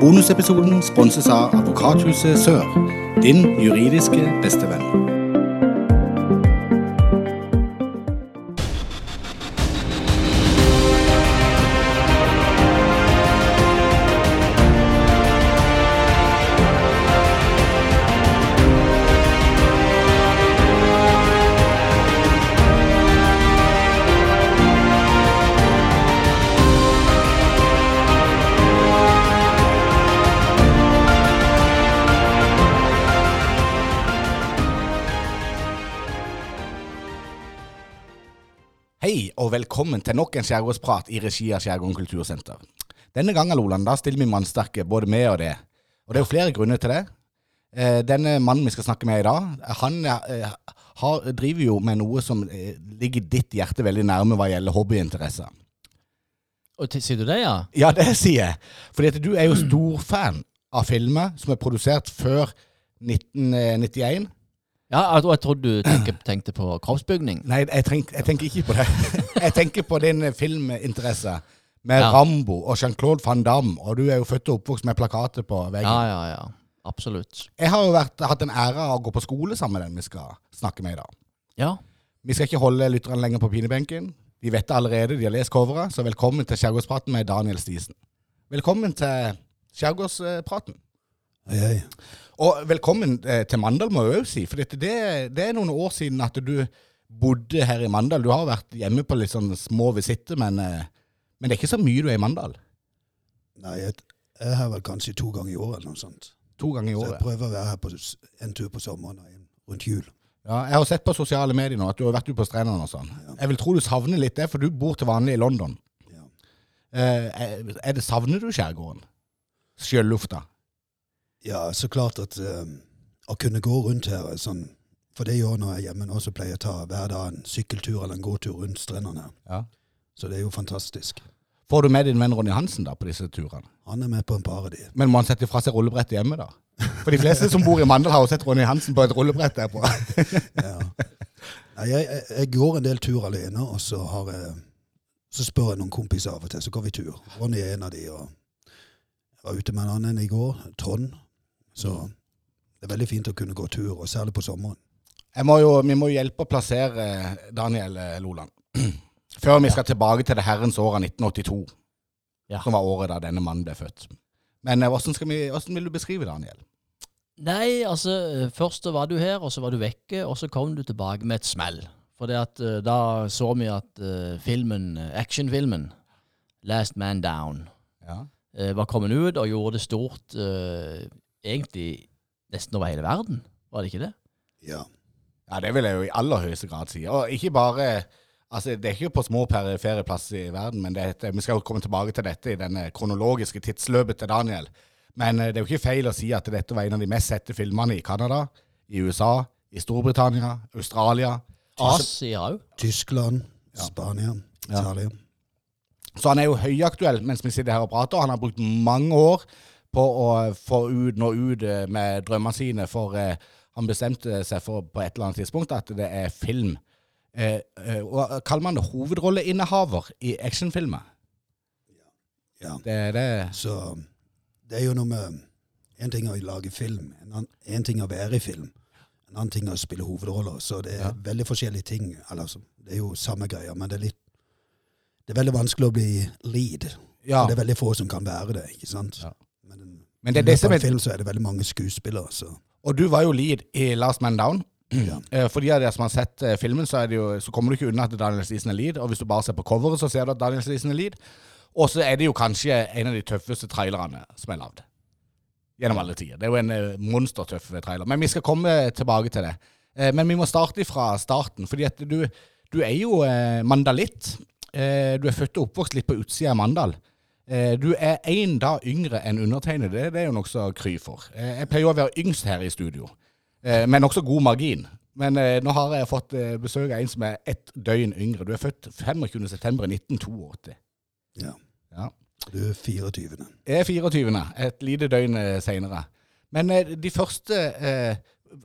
Bonusepisoden sponses av Advokathuset Sør, din juridiske bestevenn. Velkommen til nok en skjærgårdsprat i regi av Skjærgården kultursenter. Denne gangen Loland, da stiller vi mannsterke, både med og det. Og det er jo flere grunner til det. Eh, denne mannen vi skal snakke med i dag, han eh, har, driver jo med noe som eh, ligger ditt hjerte veldig nærme hva gjelder hobbyinteresser. Og til- Sier du det, ja? Ja, det sier jeg. Fordi at du er jo storfan av filmer som er produsert før 1991. Ja, og jeg trodde du tenkte, tenkte på kroppsbygning. Nei, jeg, tenk, jeg tenker ikke på det. Jeg tenker på din filminteresse med Ja. Rambo og Jean-Claude van Damme, og du er jo født og oppvokst med plakater på veggen. Ja, ja, ja. Absolutt. Jeg har jo vært, hatt en ære av å gå på skole sammen med den vi skal snakke med i dag. Ja. Vi skal ikke holde lytterne lenger på pinebenken. De vet det allerede, de har lest coveret, så velkommen til Skjærgårdspraten med Daniel Stisen. Velkommen til Skjærgårdspraten. Hei, hei. Og velkommen eh, til Mandal, må jeg òg si. For dette, det, det er noen år siden at du bodde her i Mandal. Du har vært hjemme på litt sånn små visitter, men, eh, men det er ikke så mye du er i Mandal. Nei, jeg, jeg er her vel kanskje to ganger i året eller noe sånt. To ganger i Så jeg prøver å være her på en tur på sommeren og en rundt jul. Ja, jeg har sett på sosiale medier nå at du har vært ute på strendene og sånn. Ja. Jeg vil tro du savner litt det, for du bor til vanlig i London. Ja. Eh, er det Savner du skjærgården? Sjølufta? Ja, så klart at um, å kunne gå rundt her er sånn For det gjør når jeg er hjemme nå, så pleier jeg å ta hver dag en sykkeltur eller en gåtur rundt strendene. Ja. Så det er jo fantastisk. Får du med din venn Ronny Hansen da på disse turene? Han er med på en par av de. Men må han sette fra seg rullebrettet hjemme, da? For de fleste som bor i Mandal, har jo sett Ronny Hansen på et rullebrett derpå. Ja. Nei, jeg, jeg, jeg går en del tur alene, og så har jeg så spør jeg noen kompiser av og til, så går vi tur. Ronny er en av de, og jeg var ute med en annen i går, Trond. Så det er veldig fint å kunne gå tur, og særlig på sommeren. Jeg må jo, vi må jo hjelpe å plassere Daniel eh, Loland. Før vi skal tilbake til det herrens år av 1982, Ja. som var året da denne mannen ble født. Men eh, hvordan, skal vi, hvordan vil du beskrive Daniel? Nei, altså, eh, først så var du her, og så var du vekke, og så kom du tilbake med et smell. For det at da så vi at uh, filmen, actionfilmen, Last Man Down, Ja. uh, var kommet ut og gjorde det stort egentlig nesten over hele verden. Var det ikke det? Ja. ja, det vil jeg jo i aller høyeste grad si. Og ikke bare Altså, Det er ikke på små perifere plasser i verden, men det er, vi skal jo komme tilbake til dette i denne kronologiske tidsløpet til Daniel. Men eh, det er jo ikke feil å si at dette var en av de mest sette filmene i Canada, i USA, i Storbritannia, Australia. Asia òg. Tyskland, Spania, Ja. Italia. Så han er jo høyaktuell mens vi sitter her og prater. og Han har brukt mange år på å få ut, nå ut eh, med drømmene sine, for eh, han bestemte seg for på et eller annet tidspunkt at det er film. Eh, eh, og Kaller man det hovedrolleinnehaver i actionfilmer? Ja. Det er det Så det er jo noe med En ting er å lage film, en, annen, en ting er å være i film. En annen ting er å spille hovedroller. Så det er Ja. veldig forskjellige ting. Eller, det er jo samme greia, men det er litt Det er veldig vanskelig å bli lead. Ja. Det er veldig få som kan være det, ikke sant? Ja. Men, det er det som er en film så er det veldig mange skuespillere, så Og du var jo lead i Last Man Down. ja. Eh, For de av dere som har sett eh, filmen, så, det jo, så kommer du ikke unna at Daniel Stisen er lead. Og hvis du bare ser på coveret, så ser du at Daniel Stisen er lead. Og så er det jo kanskje en av de tøffeste trailerne som er lagd. Gjennom alle tider. Det er jo en eh, monstertøff trailer. Men vi skal komme tilbake til det. Men vi må starte fra starten. fordi at du, du er jo mandalitt. Du er født og oppvokst litt på utsida av Mandal. Eh, Du er én dag yngre enn undertegnede. Det, det er jo nokså kry for. Eh, Jeg pleier jo å være yngst her i studio, eh, med nokså god margin. Men nå har jeg fått besøk av en som er ett døgn yngre. Du er født 25.9.1982. ja. Ja. Du er 24. Jeg er 24. Et lite døgn seinere. Men de første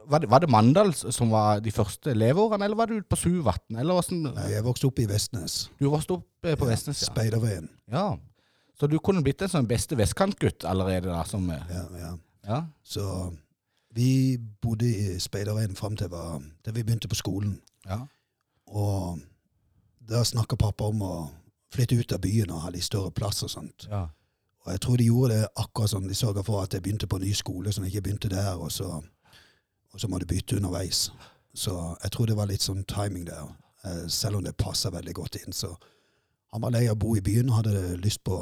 var, det, var det Mandal som var de første leveårene, eller var du ute på Suvatn? Nei, jeg vokste opp i Vestnes. Du vokste opp på Ja, Vestnes, ja. Speiderveien. ja. Så du kunne blitt en sånn beste vestkantgutt allerede da, som eh, Ja, ja. Ja. Så vi bodde i Speiderveien fram til, til vi begynte på skolen. ja. Og da snakka pappa om å flytte ut av byen og ha litt større plass og sånt. ja. Og jeg tror de gjorde det akkurat sånn. De sørga for at jeg begynte på ny skole, så jeg ikke begynte der, og så, og så måtte jeg bytte underveis. Så jeg tror det var litt sånn timing der. Eh, selv om det passa veldig godt inn. Så han var lei av å bo i byen og hadde lyst på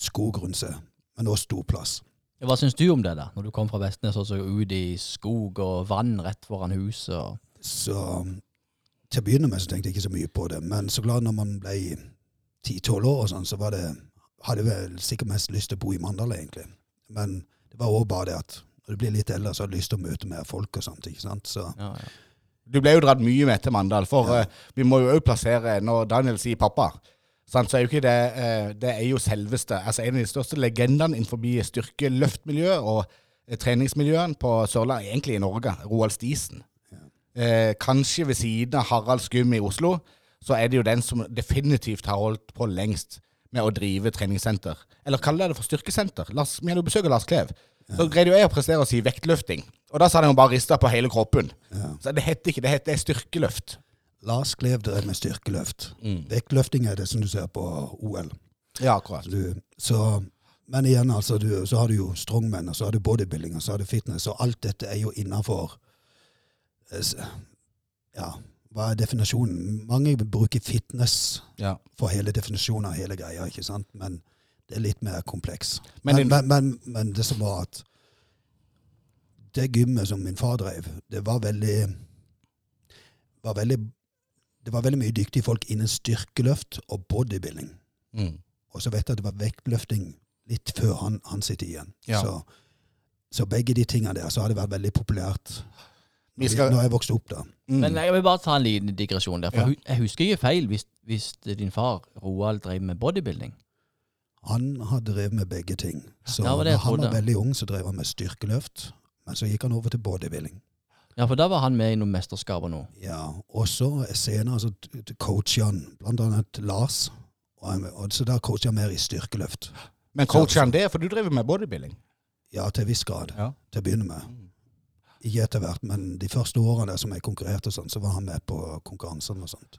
skog rundt seg, men også stor plass. Hva syns du om det, da? Når du kom fra Vestnes og så ut i skog og vann rett foran huset? Og... Så til å begynne med så tenkte jeg ikke så mye på det, men så klart når man ble 10-12 år og sånn, så var det, hadde jeg vel sikkert mest lyst til å bo i Mandal, egentlig. Men det var også bare det at når du blir litt eldre, så har du lyst til å møte mer folk og sånt, ikke sant. Så Ja, ja. Du ble jo dratt mye med til Mandal, for Ja. uh, vi må jo òg plassere Når Daniel sier pappa, så er jo ikke det eh, Det er jo selveste altså En av de største legendene innenfor styrkeløftmiljøet og eh, treningsmiljøene på Sørlandet, egentlig i Norge, Roald Stisen. Eh, kanskje ved siden av Harald Skum i Oslo, så er det jo den som definitivt har holdt på lengst med å drive treningssenter. Eller kaller det for styrkesenter. Lars, vi hadde jo besøk av Lars Klev. Så greide jo jeg å prestere å si vektløfting. Og da sa han jo bare rista på hele kroppen. ja. Så det heter ikke det, heter styrkeløft. Lars Klev drev med styrkeløft. Mm. Vektløfting er det som du ser på OL. Ja, akkurat. Du, så, men igjen, altså, du, så har du jo strongman, og så har du bodybuilding, og så har du fitness, og alt dette er jo innafor Ja, hva er definisjonen? Mange bruker fitness Ja. for hele definisjonen av hele greia, ikke sant? Men det er litt mer kompleks. Men Men, men, men, men det som var at det gymmet som min far drev, det var veldig, var veldig Det var veldig mye dyktige folk innen styrkeløft og bodybuilding. Mm. Og så vet jeg at det var vektløfting litt før han, han sitter igjen. Ja. Så, så begge de tingene der, så har det vært veldig populært Vi skal- når jeg vokste opp da. Mm. Men jeg vil bare ta en liten digresjon der. For Ja. jeg husker ikke feil hvis, hvis din far Roald drev med bodybuilding. Han har drevet med begge ting. Så Ja, det når han var veldig ung, så drev han med styrkeløft. Men så gikk han over til bodybuilding. Ja, for da var han med i noen mesterskaper nå. Ja, og så senere så coacher han blant annet Lars. Og, og så da coacher han mer i styrkeløft. Men coacher han det? For du driver med bodybuilding. Ja, til en viss grad. Ja. Til å begynne med. Ikke etter hvert, men de første årene som jeg konkurrerte, og sånn, så var han med på konkurransene og sånt.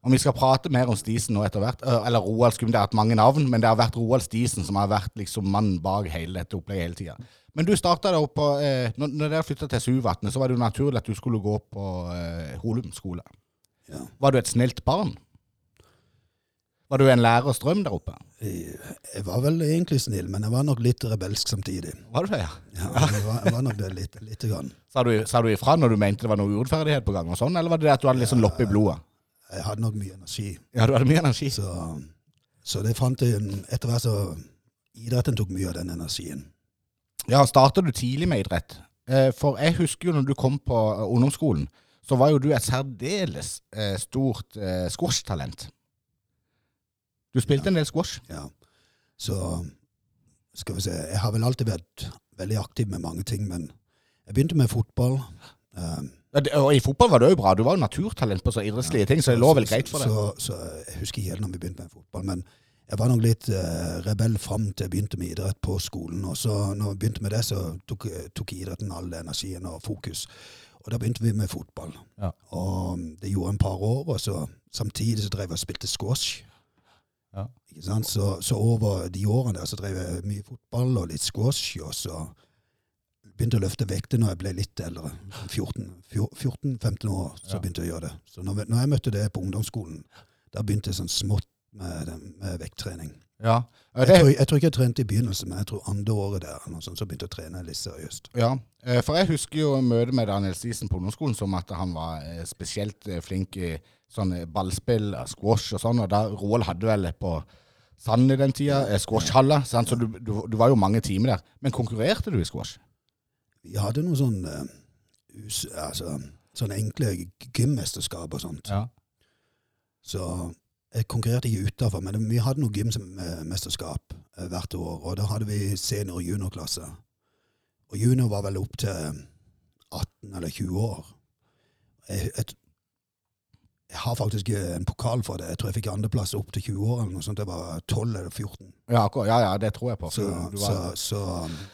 Og vi skal prate mer om Stisen nå etter hvert. Eller Roald Skum, det har hatt mange navn, men det har vært Roald Stisen som har vært liksom mannen bak hele dette opplegget hele tida. Men du starta opp på eh, Når, når dere flytta til Suvatnet, så var det jo naturlig at du skulle gå på eh, Holum skole. Ja. Var du et snilt barn? Var du en lærers drøm der oppe? Jeg, var vel egentlig snill, men jeg var nok litt rebelsk samtidig. Var du det, ja? Ja, jeg var, jeg var nok det litt, lite grann. Sa du, sa du ifra når du mente det var noe urettferdighet på gang, og sånn, eller var det det at du hadde litt sånn loppe i blodet? Jeg hadde nok mye energi. Ja, du hadde mye energi. Så, så det fant jeg Etter hvert så Idretten tok mye av den energien. Ja, starta du tidlig med idrett? Eh, For jeg husker jo når du kom på eh, ungdomsskolen, så var jo du et særdeles eh, stort squashtalent. Du spilte en del squash. Ja. Så skal vi se Jeg har vel alltid vært veldig aktiv med mange ting, men jeg begynte med fotball. Um, Ja, det- Og i fotball var du òg bra. Du var jo naturtalent på så idrettslige ting, så det lå vel greit for deg. Så, så jeg husker ikke helt når vi begynte med fotball, men jeg var nok litt uh, rebell fram til jeg begynte med idrett på skolen. Og så når jeg begynte med det, så tok, tok idretten all energien og fokus. Og da begynte vi med fotball. Ja. Og det gjorde en par år, og så samtidig så drev jeg og spilte squash. Ja. Ikke sant? Så, så over de årene der så drev jeg mye fotball og litt squash, og så begynte jeg å løfte vekter når jeg ble litt eldre. sånn 14-15 år så Ja. begynte jeg å gjøre det. Så når, når jeg møtte det på ungdomsskolen, da begynte jeg sånn smått med, med vekttrening. Ja. Jeg tror, jeg tror ikke jeg trente i begynnelsen, men jeg tror andre året der noe sånt, så begynte jeg å trene litt seriøst. ja. Eh, For jeg husker jo møtet med Daniel Stisen på ungdomsskolen som at han var eh, spesielt eh, flink i sånn ballspill, squash og sånn. Og da Roald hadde vel på Sand i den tida, squashhalla, så du, du, du var jo mange timer der. Men konkurrerte du i squash? Vi hadde noen sånn, eh, altså, sånne enkle gymmesterskap og sånt. Ja. Så jeg konkurrerte ikke utafor, men vi hadde noe gymmesterskap eh, hvert år. Og da hadde vi senior- og juniorklasse. Og junior var vel opp til 18 eller 20 år. Jeg, jeg, jeg har faktisk en pokal for det. Jeg tror jeg fikk andreplass opp til 20 år, eller noe sånt. Det var 12 eller 14. Ja, ja, ja, det tror jeg på. Så, var, så, så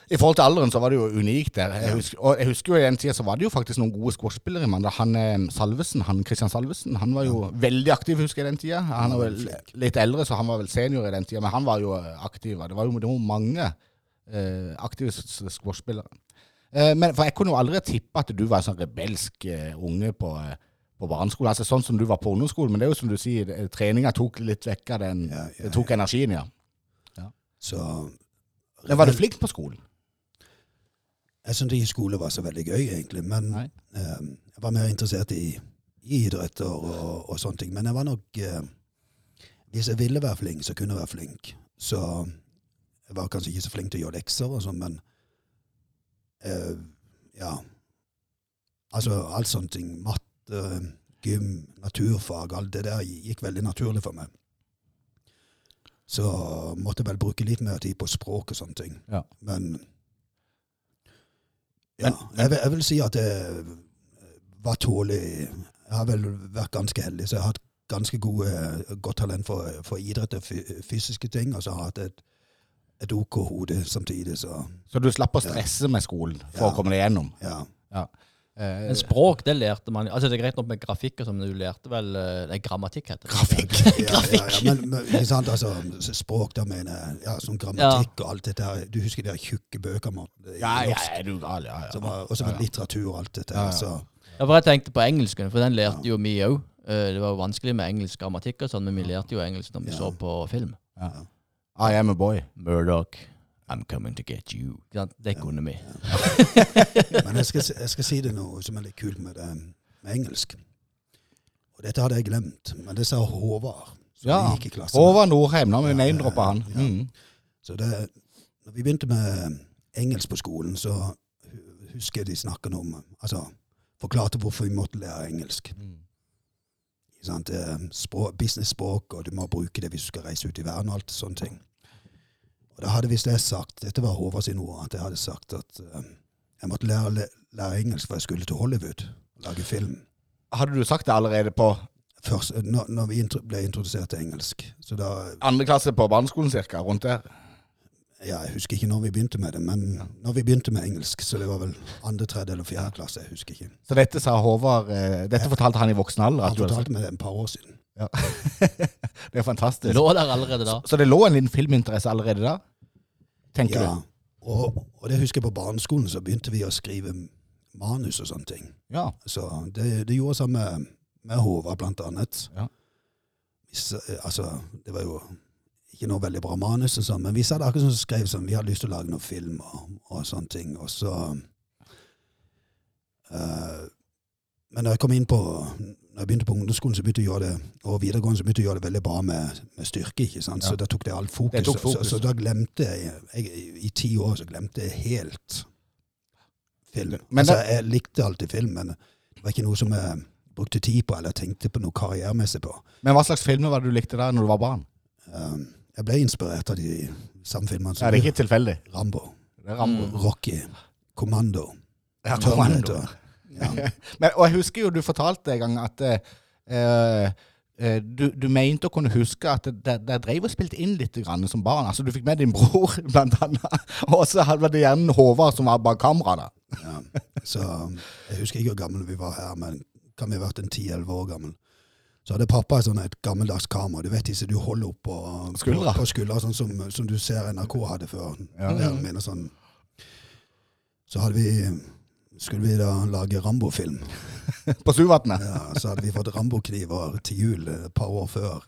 I forhold til alderen så var det jo unikt der. Jeg Ja. husker, og jeg husker jo i den tida så var det jo faktisk noen gode squashspillere i Mandal. Han eh, Salvesen, han Christian Salvesen, han var jo veldig aktiv, husker jeg, i den tida. Han er var vel litt eldre, så han var vel senior i den tida, men han var jo eh, aktiv. Det var jo, det var mange eh, aktive squashspillere. Eh, men for jeg kunne jo aldri tippe at du var en sånn rebelsk eh, unge på, eh, på barneskolen. Altså sånn som du var på ungdomsskolen, men det er jo som du sier, treninga tok litt vekk av den Ja, ja, Det tok energien, ja. så Men var du flink på skolen? Jeg syntes ikke skole var så veldig gøy, egentlig. Men eh, jeg var mer interessert i, i idretter og, og sånne ting. Men jeg var nok eh, Hvis jeg ville være flink, så kunne jeg være flink. Så jeg var kanskje ikke så flink til å gjøre lekser og sånn, men eh, Ja. Altså alt sånne ting. Matte, gym, naturfag, alt det der gikk veldig naturlig for meg. Så måtte jeg vel bruke litt mer tid på språk og sånne ting. Ja. Men ja, jeg, vil, jeg vil si at det var tålig Jeg har vel vært ganske heldig, så jeg har hatt ganske gode, godt talent for, for idrett og fysiske ting. Og så har jeg hatt et, et OK hode samtidig, så Så du slapp å stresse med skolen for Ja. å komme deg gjennom? ja. Eh, Men språk, det lærte man Altså Det er greit nok med grafikk, og sånn, men du lærte vel Det Nei, grammatikk heter det. grafikk. Ja, ja, ja, men, men ikke sant, altså, språk, da mener jeg ja, sånn grammatikk og alt dette her. Du husker de tjukke bøkene Ja, ja, er du gal? Ja, ja. Og så med litteratur og alt dette Ja, her. ja. Så Ja, for jeg tenkte på engelsken, for den lærte jo vi òg. Det var jo vanskelig med engelsk grammatikk og sånn, men vi lærte jo engelsk når vi Ja. så på film. ja. I am a boy. Murdoch, I'm coming to get you. Det kunne vi. Men jeg skal, jeg skal si det noe som er litt kult med, det, med engelsk. Og dette hadde jeg glemt, men det sa Håvard. Ja. Håvard Norheim, nå har vi name-droppa han. ja. Mm. Så det, når vi begynte med engelsk på skolen, så husker jeg de snakket om Altså forklarte hvorfor vi måtte lære engelsk. Mm. Sånn. Språk, business-språk, og du må bruke det hvis du skal reise ut i verden og alt sånne ting. Og da hadde visst jeg sagt, dette var Håvard sin ord, at jeg hadde sagt at eh, jeg måtte lære, lære engelsk for jeg skulle til Hollywood og lage film. Hadde du sagt det allerede på Først, når, når vi ble introdusert til engelsk. Så da andre klasse på barneskolen cirka, rundt der? Ja, jeg husker ikke når vi begynte med det, men når vi begynte med engelsk, så det var vel andre, tredje eller fjerde klasse, jeg husker ikke. Så dette sa Håvard eh, Dette fortalte han i voksen alder? Han fortalte meg det et par år siden. Ja. det er fantastisk. Lå der allerede da. Så det lå en liten filminteresse allerede da? Tenker Ja, du? og, og det husker jeg på barneskolen, så begynte vi å skrive manus og sånne ting. Ja. Så det, det gjorde sammen med, med Håvard, blant annet. Ja. Vi eh, altså, det var jo ikke noe veldig bra manus, og sånn, men vi satt akkurat som skrev sånn, vi hadde lyst til å lage noen film og, og sånne ting. Og så uh, Men når jeg kom inn på når jeg begynte på ungdomsskolen så begynte jeg å gjøre det, og videregående så begynte jeg å gjøre det veldig bra med, med styrke. ikke sant? Ja. Så da tok det alt fokus. Det tok fokus. Så, så da glemte jeg, jeg I ti år så glemte jeg helt film. Men altså, jeg likte alltid film, men det var ikke noe som jeg brukte tid på eller tenkte på noe karrieremessig på. Men hva slags filmer var det du likte der når du var barn? Um, jeg ble inspirert av de samme filmene Ja, som det er ikke tilfeldig. Rambo, Rambo. Mm. Rocky, Kommando, Ja, Kommando. Ja. Men, og jeg husker jo du fortalte en gang at uh, eh, du, du mente å kunne huske at dere drev og spilte inn litt grann som barn. Altså Du fikk med din bror, blant annet. Og så hadde det gjerne Håvard som var bak kameraet. da. Ja. Så jeg husker ikke hvor gamle vi var her, men kan vi ha vært en 10-11 år gammel. Så hadde pappa sånn et gammeldags kamera. Du vet disse du holder opp på Skuldra. På, på skuldra, sånn som, som du ser NRK hadde før. Ja. Der, mener, sånn. Så hadde vi skulle vi da lage Rambo-film. På Suvatnet. Ja, så hadde vi fått Rambo-kniver til jul et par år før.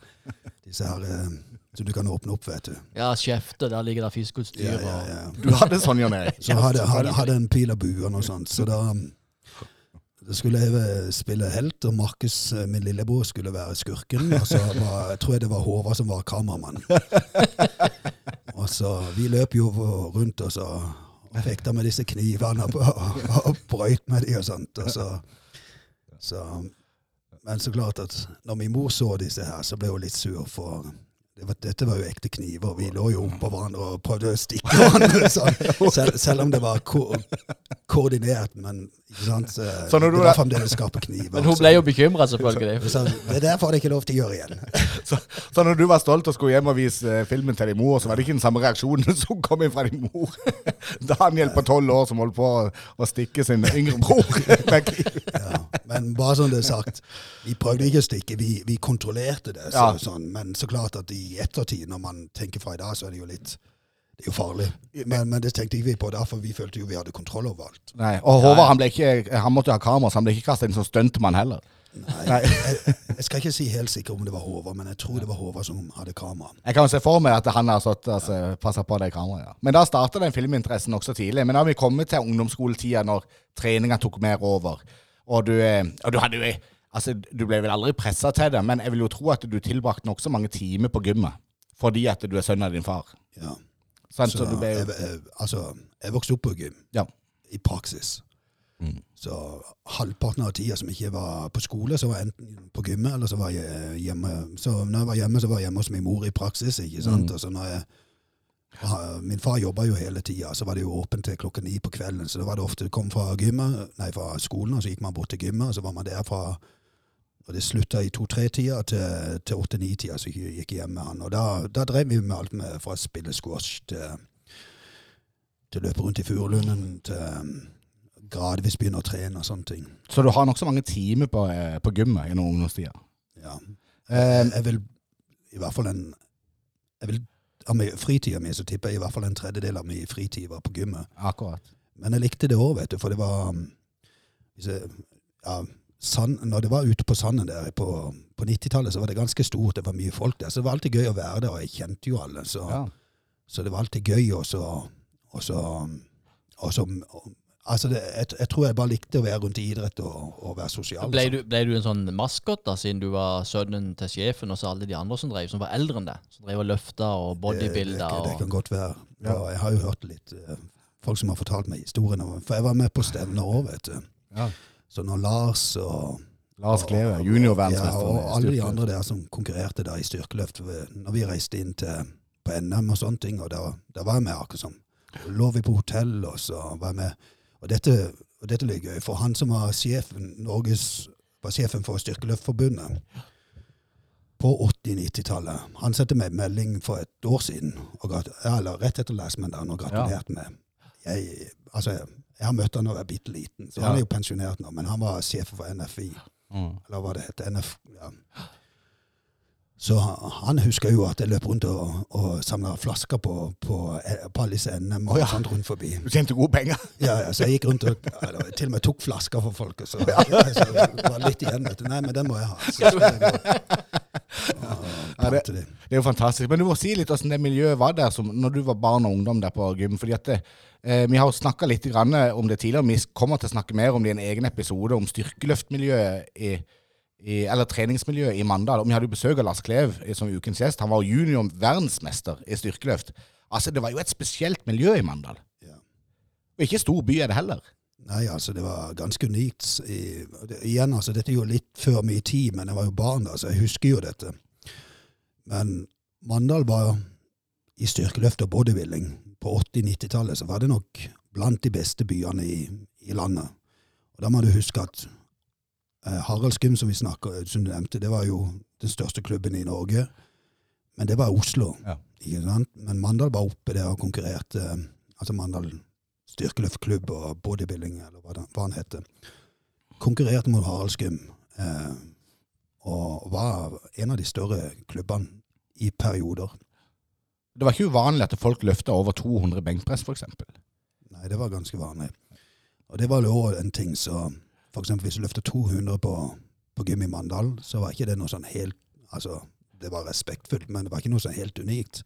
Disse her eh, som du kan åpne opp, vet du. Ja, kjefte, der ligger det fiskeutstyr Ja, ja, ja. Du hadde sånn, Jan Erik. Så hadde, hadde, hadde en pil og bue og noe sånt. Så da skulle jeg eh, spille helt, og Markus, eh, min lillebror, skulle være skurken. Og så var, jeg tror jeg det var Håvard som var kameramann. Og så Vi løp jo rundt og så fekta med disse knivene og, og, og brøyt med de og sånt. Og så, så, men så klart at når min mor så disse her, så ble hun litt sur, for det var, dette var jo ekte kniver. Vi lå jo oppå hverandre og prøvde å stikke hverandre. Sånn. Selv, selv om det var ko koordinert, men ikke sant? Så, når du det er- var fremdeles skarpe kniver. Men hun ble jo bekymra, selvfølgelig. så det der får det ikke lov til å gjøre igjen. Så, så når du var stolt og skulle hjem og vise eh, filmen til din mor, så var det ikke den samme reaksjonen som kom inn fra din mor. Daniel på tolv år som holdt på å, å stikke sin yngre bror. med kniv. Ja. Men bare som det er sagt, vi prøvde ikke å stikke, vi, vi kontrollerte det. Så, Ja. sånn. Men så klart at i ettertid, når man tenker fra i dag, så er det jo litt det er jo farlig. Men, men det tenkte ikke vi på Derfor vi følte jo vi hadde kontroll over alt. Nei, og Håvard han, ikke, han måtte ha kamera, så han ble ikke kastet inn som stuntmann heller. Nei, Nei. jeg, jeg skal ikke si helt sikker om det var Håvard, men jeg tror det var Håvard som hadde kamera. Jeg kan jo se for meg at han har stått altså, passa på det kameraet. Ja. Men da starta den filminteressen nokså tidlig. Men da har vi kommet til ungdomsskoletida, når treninga tok mer over. Og du, eh, og du hadde jo Altså, du ble vel aldri pressa til det, men jeg vil jo tro at du tilbrakte nokså mange timer på gymmet. Fordi at du er sønn av din far. Ja. Sant? Så Så du ble jeg, jo jeg, altså, jeg vokste opp på gym, Ja. i praksis. Mm. Så halvparten av tida som ikke var på skole, så var jeg enten på gymmet, eller så var jeg hjemme. Så når jeg var hjemme, så var jeg hjemme hos min mor i praksis, ikke sant. Mm. Og så når jeg, min far jobba jo hele tida, så var det jo åpent til klokka ni på kvelden. Så da var det ofte kom fra gymmet, nei, fra skolen, og så gikk man bort til gymmet, og så var man der fra og det slutta i to-tre-tida til, til åtte-ni-tida, så gikk hjem med han. Og da, da drev vi med alt med fra å spille squash til, til løpe rundt i Furulunden, til um, gradvis begynne å trene og sånne ting. Så du har nokså mange timer på, eh, på gymmet gjennom ungdomstida. Ja. Jeg, Jeg vil i hvert fall en jeg vil, Av fritida mi så tipper jeg i hvert fall en tredjedel av min fritid var på gymmet. akkurat. Men jeg likte det òg, vet du, for det var um, hvis jeg, ja, sand, Når det var ute på sanden der på, på 90-tallet, så var det ganske stort. Det var mye folk der. Så det var alltid gøy å være der, og jeg kjente jo alle. Så, Ja. så det var alltid gøy, og så og så, og så Altså, det, jeg, jeg tror jeg bare likte å være rundt i idrett og, og være sosial. Ble du, ble du en sånn maskot, da, siden du var sønnen til sjefen, og så alle de andre som drev, som var eldre enn deg? Som drev og løfta og det, det, det, det kan godt være. Ja. Jeg har jo hørt litt eh, folk som har fortalt meg historien. For jeg var med på stevner òg, vet du. Ja. Så når Lars og Lars Kleve, Ja, og alle de andre der som konkurrerte da i styrkeløft. Når vi reiste inn til, på NM og sånne ting, og da, da var jeg med akkurat som Lå vi på hotell, og så var jeg med. Og dette, og dette er gøy, for han som var sjefen, Norges, var sjefen for Styrkeløftforbundet på 80-90-tallet, han sendte meg melding for et år siden, og eller rett etter lesmendagen, og gratulerte meg. Jeg, altså, jeg har møtt han da jeg var bitte liten, så Ja. han er jo pensjonert nå, men han var sjef for NFI Mm. eller hva det heter. NF, ja. Så han husker jo at jeg løp rundt og, og samla flasker på, på, på alle disse NM og Å, ja. sånt rundt forbi. Du tjente gode penger. Ja, ja, så jeg gikk rundt og eller, til og med tok flasker for folk. Så, så det var litt igjen. vet du. Nei, men den må jeg ha. Så, Ja, det- det. Er jo fantastisk. Men du må si litt hvordan det miljøet var der som, når du var barn og ungdom der på gym. fordi at det, eh, Vi har snakka litt grann om det tidligere. Vi kommer til å snakke mer om det i en egen episode om styrkeløftmiljøet i, i, eller treningsmiljøet i Mandal. Og vi hadde jo besøk av Lars Klev eh, som ukens gjest. Han var junior verdensmester i styrkeløft. Altså, Det var jo et spesielt miljø i Mandal. Ja. Og ikke stor by er det heller. Nei, altså, det var ganske unikt. I, det, igjen, altså, dette er jo litt før min tid, men jeg var jo barn da, så jeg husker jo dette. Men Mandal var i styrkeløft og bodybuilding på 80-90-tallet, så var det nok blant de beste byene i, i landet. Og da må du huske at eh, Haraldsgym, som vi snakker, som du nevnte, det var jo den største klubben i Norge. Men det var Oslo, Ja. ikke sant? Men Mandal var oppe der og konkurrerte. Altså Mandal styrkeløftklubb og bodybuilding, eller hva, den, hva han heter. Konkurrerte mot Haraldsgym. Eh, og var en av de større klubbene i perioder. Det var ikke uvanlig at folk løfta over 200 benkpress, f.eks. Nei, det var ganske vanlig. Og det var jo en ting så eksempel hvis du løfter 200 på, på gym i Mandal, så var ikke det noe sånn helt Altså, det var respektfullt, men det var ikke noe sånn helt unikt.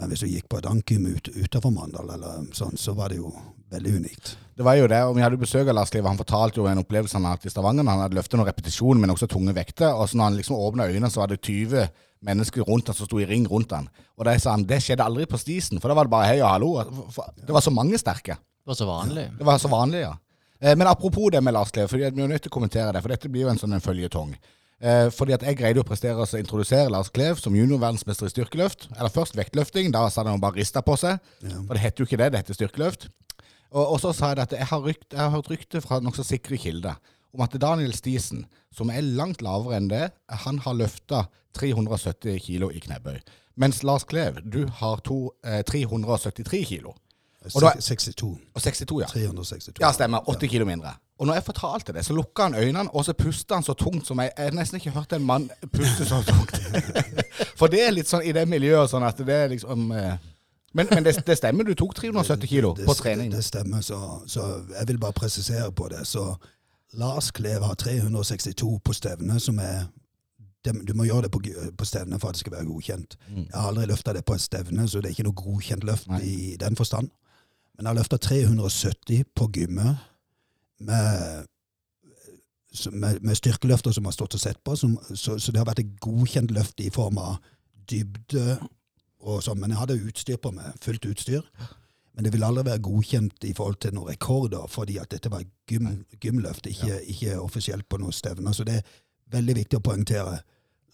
Men hvis du gikk på et ankym ut, utenfor Mandal, eller sånn, så var det jo veldig unikt. Det var jo det, og Vi hadde besøk av Lars Klive. Han fortalte jo en opplevelse han hadde i Stavanger. Han hadde løftet noen repetisjoner, men også tunge vekter. Og så når han liksom åpna øynene, så var det 20 mennesker rundt han som sto i ring rundt han. Og da sa han, det skjedde aldri på Stisen, for da var det bare hei og hallo. For- for- Det var så mange sterke. Det var så vanlig. Det var så vanlig, ja. Eh, Men apropos det med Lars Liv, fordi vi er nødt til å kommentere det, for dette blir jo en sånn en føljetong. Eh, fordi at jeg greide å prestere å introdusere Lars Klev som juniorverdensmester i styrkeløft. Eller først vektløfting, da sa han bare rista på seg. Ja. For det heter jo ikke det, det heter styrkeløft. Og, og så sa jeg at jeg har, rykt, jeg har hørt rykte fra nokså sikre kilder om at Daniel Stisen, som er langt lavere enn det, han har løfta 370 kilo i knebøy. Mens Lars Klev, du har to, eh, 373 kilo. Og da- 62. Og 62, ja. 362. Ja, stemmer. 80 kilo mindre. Og når jeg fortalte det, så lukka han øynene, og så pusta han så tungt som jeg Jeg nesten ikke hørt en mann puste så tungt. For det er litt sånn i det miljøet sånn at det er liksom eh, Men, men det, det stemmer, du tok 370 kilo Det- på trening. Det, stemmer, så, så jeg vil bare presisere på det. Så Lars Klev har 362 på stevne, som er det- Du må gjøre det på, på stevne for at det skal være godkjent. Mm. Jeg har aldri løfta det på et stevne, så det er ikke noe godkjent løft Nei. i den forstand. Men jeg har løfta 370 på gymmet med, med, med styrkeløfter som har stått og sett på. Som, så, så det har vært et godkjent løft i form av dybde og sånn. Men jeg hadde utstyr på meg, fullt utstyr. Men det vil aldri være godkjent i forhold til noen rekorder, fordi at dette var gym, gymløft, ikke, ikke offisielt på noen stevner. Så det er veldig viktig å poengtere.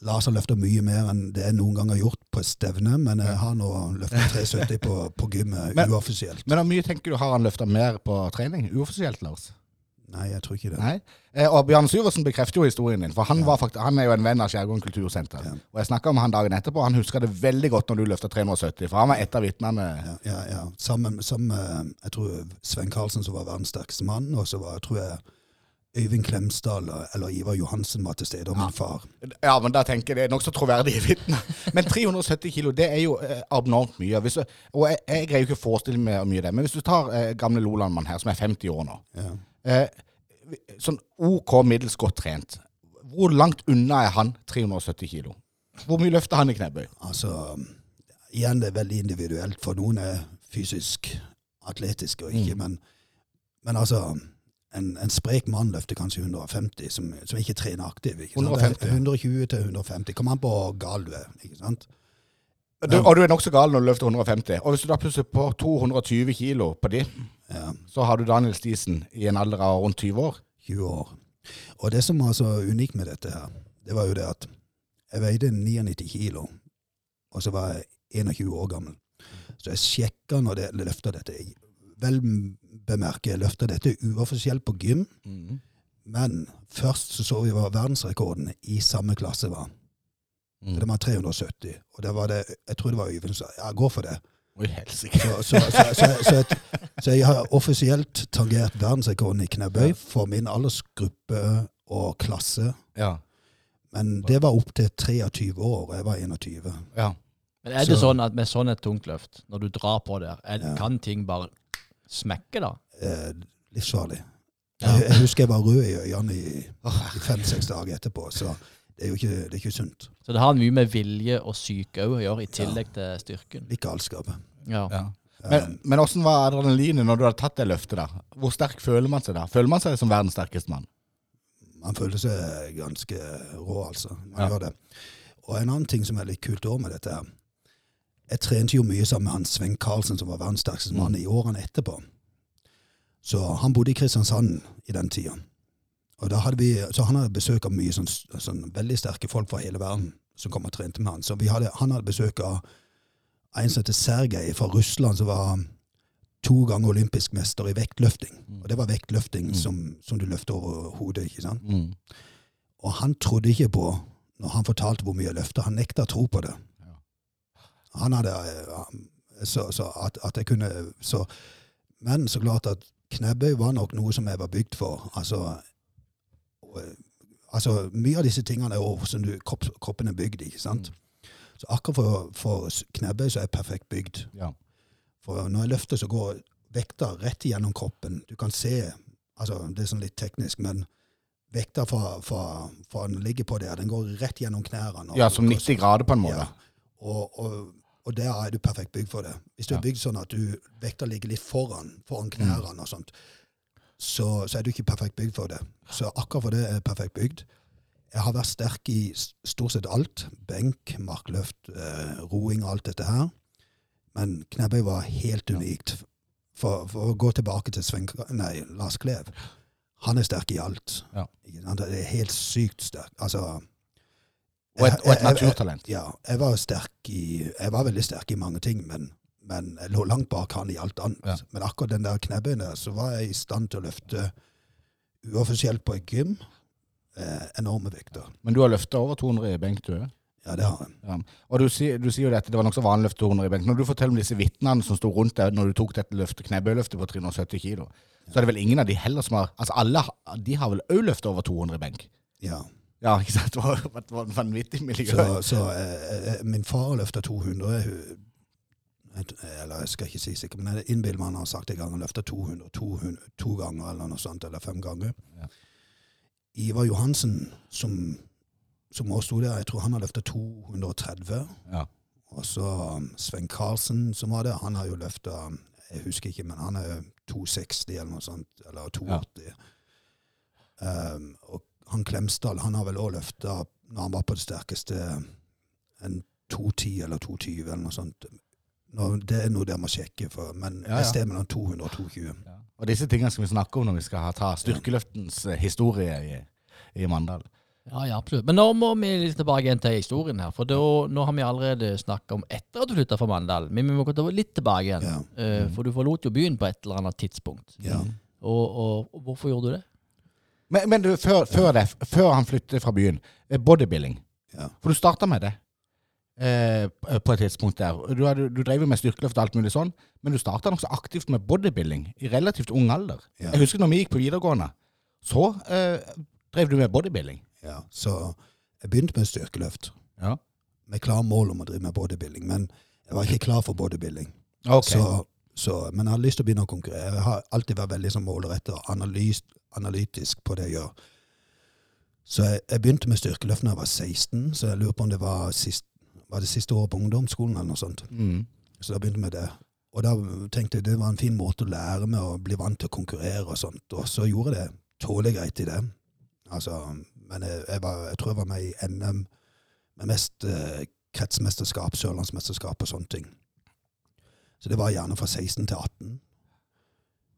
Lars har løfta mye mer enn det jeg noen gang har gjort på stevne, men jeg har nå løfta 370 på, på gymmet uoffisielt. Men hvor mye tenker du har han løfta mer på trening? Uoffisielt, Lars? Nei, jeg tror ikke det. Nei. Eh, og Bjarne Syversen bekrefter jo historien din, for han, var faktisk, han er jo en venn av Skjærgården kultursenter. Ja. Og jeg snakka med han dagen etterpå, han husker det veldig godt når du løfta 370, for han var et av vitnene. Ja, ja, ja. Sammen, med jeg tror Sven Karlsen, som var verdens sterkeste mann, og så var tror jeg Øyvind Klemsdal eller Ivar Johansen var til stede, og min far. Ja, men da tenker jeg det er nokså troverdige vitner. Men 370 kilo, det er jo eh, abnormt mye. Du, og jeg, jeg greier jo ikke å forestille meg mye det. Men hvis du tar eh, gamle Lolandmann her, som er 50 år nå. Ja. Eh, sånn OK middels godt trent. Hvor langt unna er han 370 kilo? Hvor mye løfter han i knebøy? Altså, igjen det er veldig individuelt, for noen er fysisk atletiske og ikke, Mm. men, men altså en, en sprek mann løfter kanskje 150, som, som ikke trener aktiv. Ikke sant? 150, er 120 til 150. Kommer an på gal du er. ikke sant? Du, og du er nokså gal når du løfter 150. Og hvis du da plusser på 220 kilo på de, Ja, så har du Daniel Stisen i en alder av rundt 20 år. 20 år. Og det som var så unikt med dette her, det var jo det at jeg veide 99 kilo, og så var jeg 21 år gammel. Så jeg sjekka når jeg løfta dette. Vel bemerke, jeg løfta dette uoffisielt på gym, men først så så vi hva verdensrekorden i samme klasse var. Mm. Det var 370. Og det var det, jeg tror det var Øyvind som sa ja, gå for det. Oi, helsike. Så, så, så, så, så, jeg, så jeg har offisielt tangert verdensrekorden i knebøy for min aldersgruppe og klasse. Ja. Men det var opp til 23 år, og jeg var 21. ja. Men er det Så- sånn at med sånn et tungt løft, når du drar på der, er, Ja. kan ting bare smekke da? Eh, livsfarlig. Ja. Jeg, jeg husker jeg var rød i øynene i, i fem-seks dager etterpå, så det er jo ikke, det er ikke sunt. Så det har mye med vilje og syke å gjøre, i tillegg til styrken. Litt galskap. Ja. ja. Men, men åssen var adrenalinet når du hadde tatt det løftet? der? Hvor sterk føler man seg da? Føler man seg som verdens sterkeste mann? Man føler seg ganske rå, altså. Man Ja. gjør det. Og en annen ting som er litt kult òg med dette her. Jeg trente jo mye sammen med han Sven Karlsen, som var verdens sterkeste mann, i årene etterpå. Så han bodde i Kristiansand i den tida. Og da hadde vi, så han hadde besøk av mye sånn, sånn veldig sterke folk fra hele verden som kom og trente med han. Så vi hadde, han hadde besøk av en som heter Sergej fra Russland, som var to ganger olympisk mester i vektløfting. Og det var vektløfting Mm. som, som du løfter over hodet, ikke sant? Mm. Og han trodde ikke på, når han fortalte hvor mye jeg løfta, han nekta å tro på det. Ja. Han hadde eh, så, så at, at jeg kunne så, Men så klart at knebøy var nok noe som jeg var bygd for. Altså, altså Mye av disse tingene er jo som du, kropp, kroppen er bygd, ikke sant? Så akkurat for, for knebøy så er jeg perfekt bygd. Ja. For når jeg løfter, så går vekta rett igjennom kroppen. Du kan se altså Det er sånn litt teknisk, men vekta fra, fra, fra den ligger på der, den går rett gjennom knærne. ja, som 90 grader på en måte. Ja. Og, og, og der er du perfekt bygd for det. Hvis du Ja. er bygd sånn at du, vekta ligger litt foran, foran knærne og sånt, så, så er du ikke perfekt bygd for det. Så akkurat for det er jeg perfekt bygd. Jeg har vært sterk i stort sett alt. Benk, markløft, eh, roing og alt dette her. Men knebøy var helt unikt. For, for å gå tilbake til Sven, nei, Lars Klev. Han er sterk i alt. Ja. Han er helt sykt sterk. Altså, Og et, og et jeg- jeg- naturtalent. ja, jeg var sterk i Jeg var veldig sterk i mange ting, men, men jeg lå langt bak han i alt annet. Ja. Men akkurat den der knebøyene, så var jeg i stand til å løfte uoffisielt på et gym eh, enorme vekter. Men du har løfta over 200 i benk, du òg? Ja, det har jeg. Ja. Og du du sier jo dette, det var nokså vanlig å løfte 200 i benk. Når du forteller om disse vitnene som sto rundt deg når du tok dette løftet, knebøyløftet på 370 kilo, så er det vel ingen av de heller som har Altså alle de har vel òg løfta over 200 i benk? Ja. Ja, ikke sant? Det var det var en vanvittig miljø. Så, så eh, eh, min far løfta 200. Eller jeg skal ikke si sikkert, men jeg innbiller meg han har sagt en gang han løfta 200, 200 to ganger eller noe sånt, eller fem ganger. Ja. Ivar Johansen, som, som også sto der, jeg tror han har løfta 230. Ja. Og så um, Sven Karlsen, som var der, han har jo løfta Jeg husker ikke, men han er jo 260 eller noe sånt, eller 280. Um, og han Klemsdal, han har vel òg løfta, når han var på det sterkeste, en 210 eller 220 eller noe sånt. Nå, det er noe dere må sjekke, for, men Ja, ja. et sted mellom 200 og 220. Ja. Og disse tingene skal vi snakke om når vi skal ha, ta styrkeløftens eh, historie i, i Mandal. Ja, ja, absolutt. Men nå må vi litt tilbake igjen til historien her. For da, nå har vi allerede snakka om etter at du flytta fra Mandal. Men vi må gå litt tilbake igjen. Ja. Mm. for du forlot jo byen på et eller annet tidspunkt. Ja. Og, og, og hvorfor gjorde du det? Men, men du, før, før, det, før han flyttet fra byen, eh, bodybuilding. Ja. For du starta med det eh, på et tidspunkt der. Du, hadde- du drev jo med styrkeløft og alt mulig sånn, men du starta nokså aktivt med bodybuilding i relativt ung alder. Ja. Jeg husker når vi gikk på videregående, så eh, drev du med bodybuilding. ja. Så jeg begynte med styrkeløft, Ja. med klar mål om å drive med bodybuilding. Men jeg var ikke klar for bodybuilding. Okay. Så, så, men jeg hadde lyst til å begynne å konkurrere. Jeg har alltid vært veldig sånn målrettet og analys, analytisk på det jeg gjør. Så jeg, jeg begynte med styrkeløft da jeg var 16, så jeg lurer på om det var, sist, var det siste året på ungdomsskolen eller noe sånt. Mm. Så da begynte med det. Og da tenkte jeg det var en fin måte å lære med å bli vant til å konkurrere og sånt. Og så gjorde jeg det tålelig greit i det. Altså, men jeg, jeg, var, jeg tror jeg var med i NM med mest eh, kretsmesterskap, sørlandsmesterskap og sånne ting. Så det var gjerne fra 16 til 18.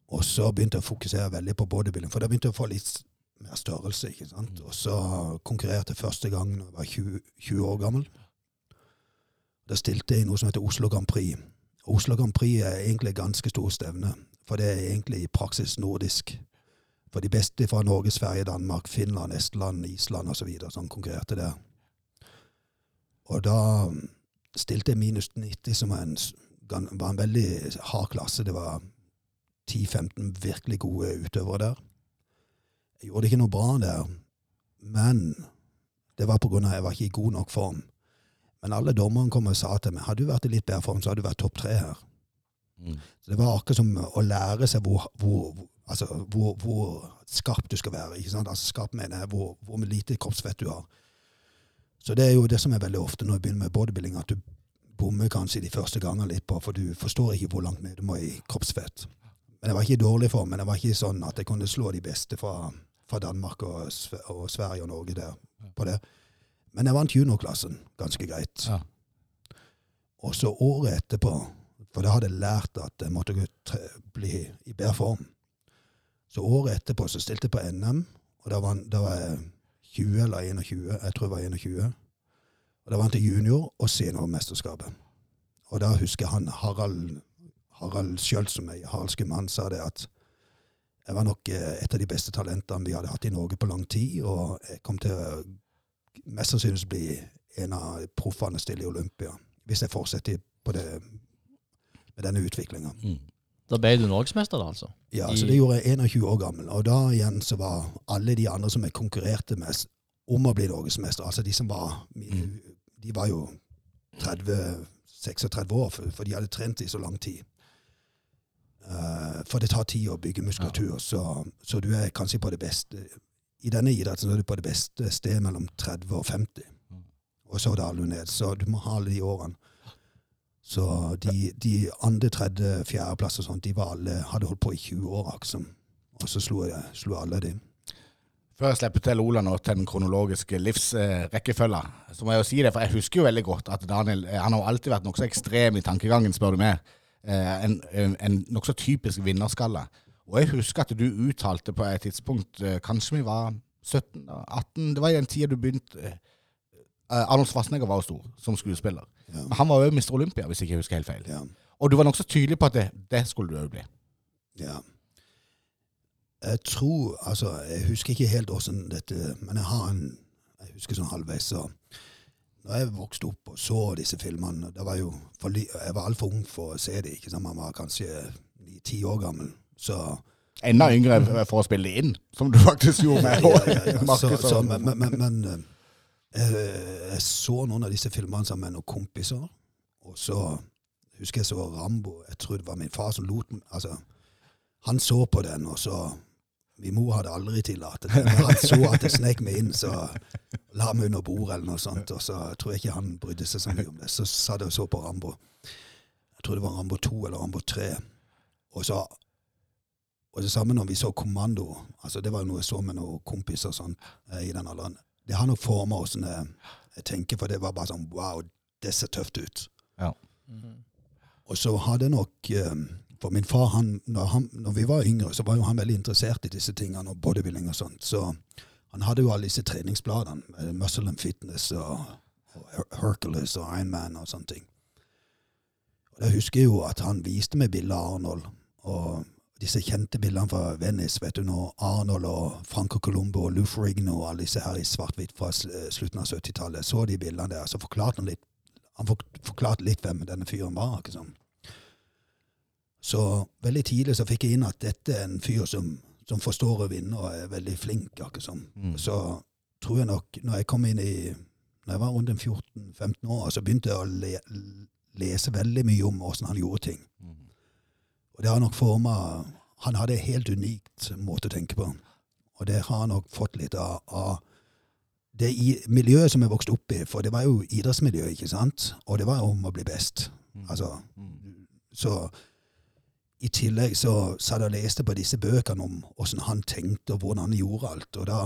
Og så begynte jeg å fokusere veldig på bodybuilding, for da begynte jeg å få litt mer størrelse. ikke sant? Og så konkurrerte jeg første gang da jeg var 20, 20 år gammel. Da stilte jeg i noe som heter Oslo Grand Prix. Oslo Grand Prix er egentlig ganske stort stevne, for det er egentlig i praksis nordisk. For de beste fra Norge, Sverige, Danmark, Finland, Estland, Island osv. som konkurrerte der. Og da stilte jeg minus 90, som var en, var en veldig hard klasse. Det var 10-15 virkelig gode utøvere der. Jeg gjorde ikke noe bra der, men det var på grunn av at jeg var ikke i god nok form. Men alle dommerne kom og sa til meg hadde du vært i litt bedre form, så hadde du vært topp tre her. Mm. Så det var akkurat som å lære seg hvor, hvor, altså, hvor, hvor skarp du skal være. ikke sant? Altså Skarp mener jeg hvor, hvor lite kroppsfett du har. Så det er jo det som er veldig ofte når du begynner med bodybuilding, at du bommer kanskje de første gangene litt på, for du forstår ikke hvor langt ned du må i kroppsfett. Men jeg var ikke i dårlig form, men jeg var ikke sånn at jeg kunne slå de beste fra, fra Danmark og, og Sverige og Norge der på det. Men jeg vant juniorklassen ganske greit. Ja. Og så året etterpå, for da hadde jeg lært at jeg måtte bli i bedre form. Så året etterpå så stilte jeg på NM, og da var, da var jeg 20 eller 21. Jeg tror jeg var 21. Og da vant jeg junior- og seniormesterskapet. Og da husker jeg han Harald, Harald sjøl som er Harald mann sa det at jeg var nok eh, et av de beste talentene vi hadde hatt i Norge på lang tid, og jeg kom til å mest sannsynlig bli en av proffene stille i Olympia, hvis jeg fortsetter på det, med denne utviklinga. Mm. Da ble du norgesmester, da, altså? Ja, så det gjorde jeg 21 år gammel. Og da igjen så var alle de andre som jeg konkurrerte med om å bli norgesmester, altså de som var De var jo 30-36 år, for, for de hadde trent i så lang tid. Uh, for det tar tid å bygge muskulatur, så, så du er kanskje på det beste I denne idretten så er du på det beste sted mellom 30 og 50. Og så daler du ned. Så du må ha alle de årene. Så de, de andre, tredje, fjerdeplass og sånt, de var alle, hadde holdt på i 20 år, liksom. Og så slo, jeg, slo alle de. Før jeg slipper til Ola nå til den kronologiske livsrekkefølga, så må jeg jo si det, for jeg husker jo veldig godt at Daniel eh, han har alltid vært nokså ekstrem i tankegangen, spør du meg. Eh, en en, en nokså typisk vinnerskalle. Og jeg husker at du uttalte på et tidspunkt, eh, kanskje vi var 17-18, Det var i den tida du begynte eh, Arnold Schwarzenegger var jo stor som skuespiller. Ja. Han var jo Mr. Olympia, hvis jeg ikke husker helt feil. Ja. Og du var nokså tydelig på at det, det skulle du òg bli. Ja. Jeg tror Altså, jeg husker ikke helt åssen dette Men jeg har en Jeg husker sånn halvveis, så Når jeg vokste opp og så disse filmene da var jo for, Jeg var altfor ung for å se dem. ikke sant? Man var kanskje ni-ti år gammel. Så Enda yngre for å spille det inn, som du faktisk gjorde med ja, ja, ja. Så, så, men, men, men, men eh, jeg, jeg så noen av disse filmene sammen med noen kompiser. Og så husker jeg så Rambo. Jeg tror det var min far som lot meg altså, Han så på den, og så Min mor hadde aldri tillatt det. Men han så at det snek meg inn, så la meg under bordet eller noe sånt. Og så tror jeg ikke han brydde seg så mye om det. Så satt jeg og så på Rambo. Jeg tror det var Rambo 2 eller Rambo 3. Og så og det samme når vi så Kommando. altså Det var jo noe jeg så med noen kompiser sånn, eh, i den alderen. Det har nok forma åssen jeg, jeg tenker, for det var bare sånn Wow, det ser tøft ut. Ja. Og så hadde nok eh, For min far, han når, han når vi var yngre, så var jo han veldig interessert i disse tingene, og bodybuilding og sånt. Så han hadde jo alle disse treningsbladene, Muscle and Fitness og, og Hercules og Ironman og sånne ting. Og Jeg husker jo at han viste meg bilder av Arnold, og disse kjente bildene fra Venice, vet du, når Arnold og Franco Colombo og Lou Ferrigno og alle disse her i svart-hvitt fra slutten av 70-tallet, så de bildene der, så forklarte han litt han forklarte litt hvem denne fyren var. ikke sant? Så veldig tidlig så fikk jeg inn at dette er en fyr som, som forstår å vinne og er veldig flink. ikke sant? Mm. Så tror jeg nok, når jeg kom inn i når jeg var rundt 14-15 år, så begynte jeg å le, lese veldig mye om åssen han gjorde ting. Og det har nok forma Han hadde en helt unikt måte å tenke på. Og det har han nok fått litt av, av det i, miljøet som jeg vokste opp i. For det var jo idrettsmiljø, ikke sant? Og det var om å bli best. Altså, så i tillegg så satt jeg og leste på disse bøkene om åssen han tenkte, og hvordan han gjorde alt. Og da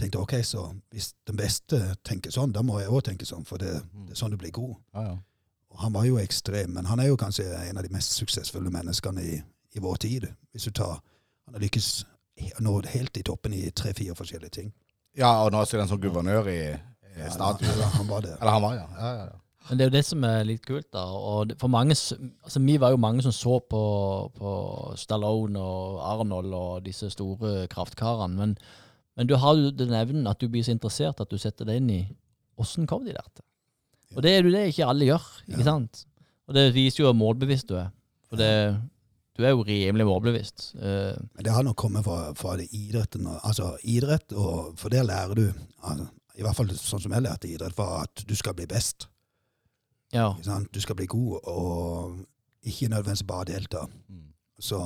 tenkte jeg ok, så hvis den beste tenker sånn, da må jeg òg tenke sånn, for det, det er sånn du blir god. Ja, ja. Han var jo ekstrem, men han er jo kanskje en av de mest suksessfulle menneskene i, i vår tid. Hvis du tar Han har lykkes nådd helt i toppen i tre-fire forskjellige ting. ja, og nå sitter han som guvernør i, i Ja, staten. han, han var det. Eller han var, ja. ja, ja, ja. Men det er jo det som er litt kult, da. Og for mange, altså Vi var jo mange som så på, på Stallone og Arnold og disse store kraftkarene. Men, men du har jo den evnen at du blir så interessert at du setter deg inn i åssen kom de der til. Og det er jo det ikke alle gjør, ikke sant? Og det viser jo hvor målbevisst du er. For det, du er jo rimelig målbevisst. Uh, Men det har nok kommet fra, fra det idretten. Altså idrett, og for det lærer du altså, I hvert fall sånn som jeg lærte idrett, var at du skal bli best. ja. Du skal bli god, og ikke nødvendigvis bare delta. Så,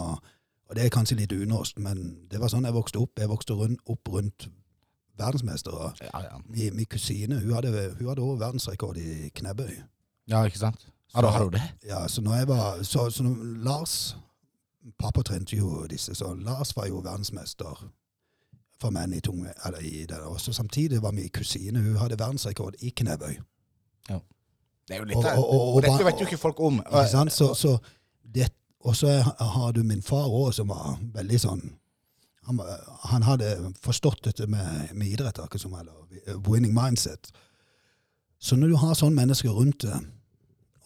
og det er kanskje litt unorsk, men det var sånn jeg vokste opp. Jeg vokste rundt, opp rundt verdensmestere. Ja, ja. Min, min kusine hun hadde, hun hadde også verdensrekord i knebøy. ja, ikke sant? Ja, da har du det. Ja, så når jeg var så, så når Lars Pappa trente jo disse, så Lars var jo verdensmester for menn i tunge eller i det. Og så samtidig var min kusine hun hadde verdensrekord i knebøy. Ja. Det er jo litt Og- og- og- og Dette vet jo ikke folk om. Ikke sant? Så, så det, og så har du min far òg, som var veldig sånn han, han hadde forstått dette med, med idrett, akkurat som eller winning mindset. Så når du har sånne mennesker rundt deg,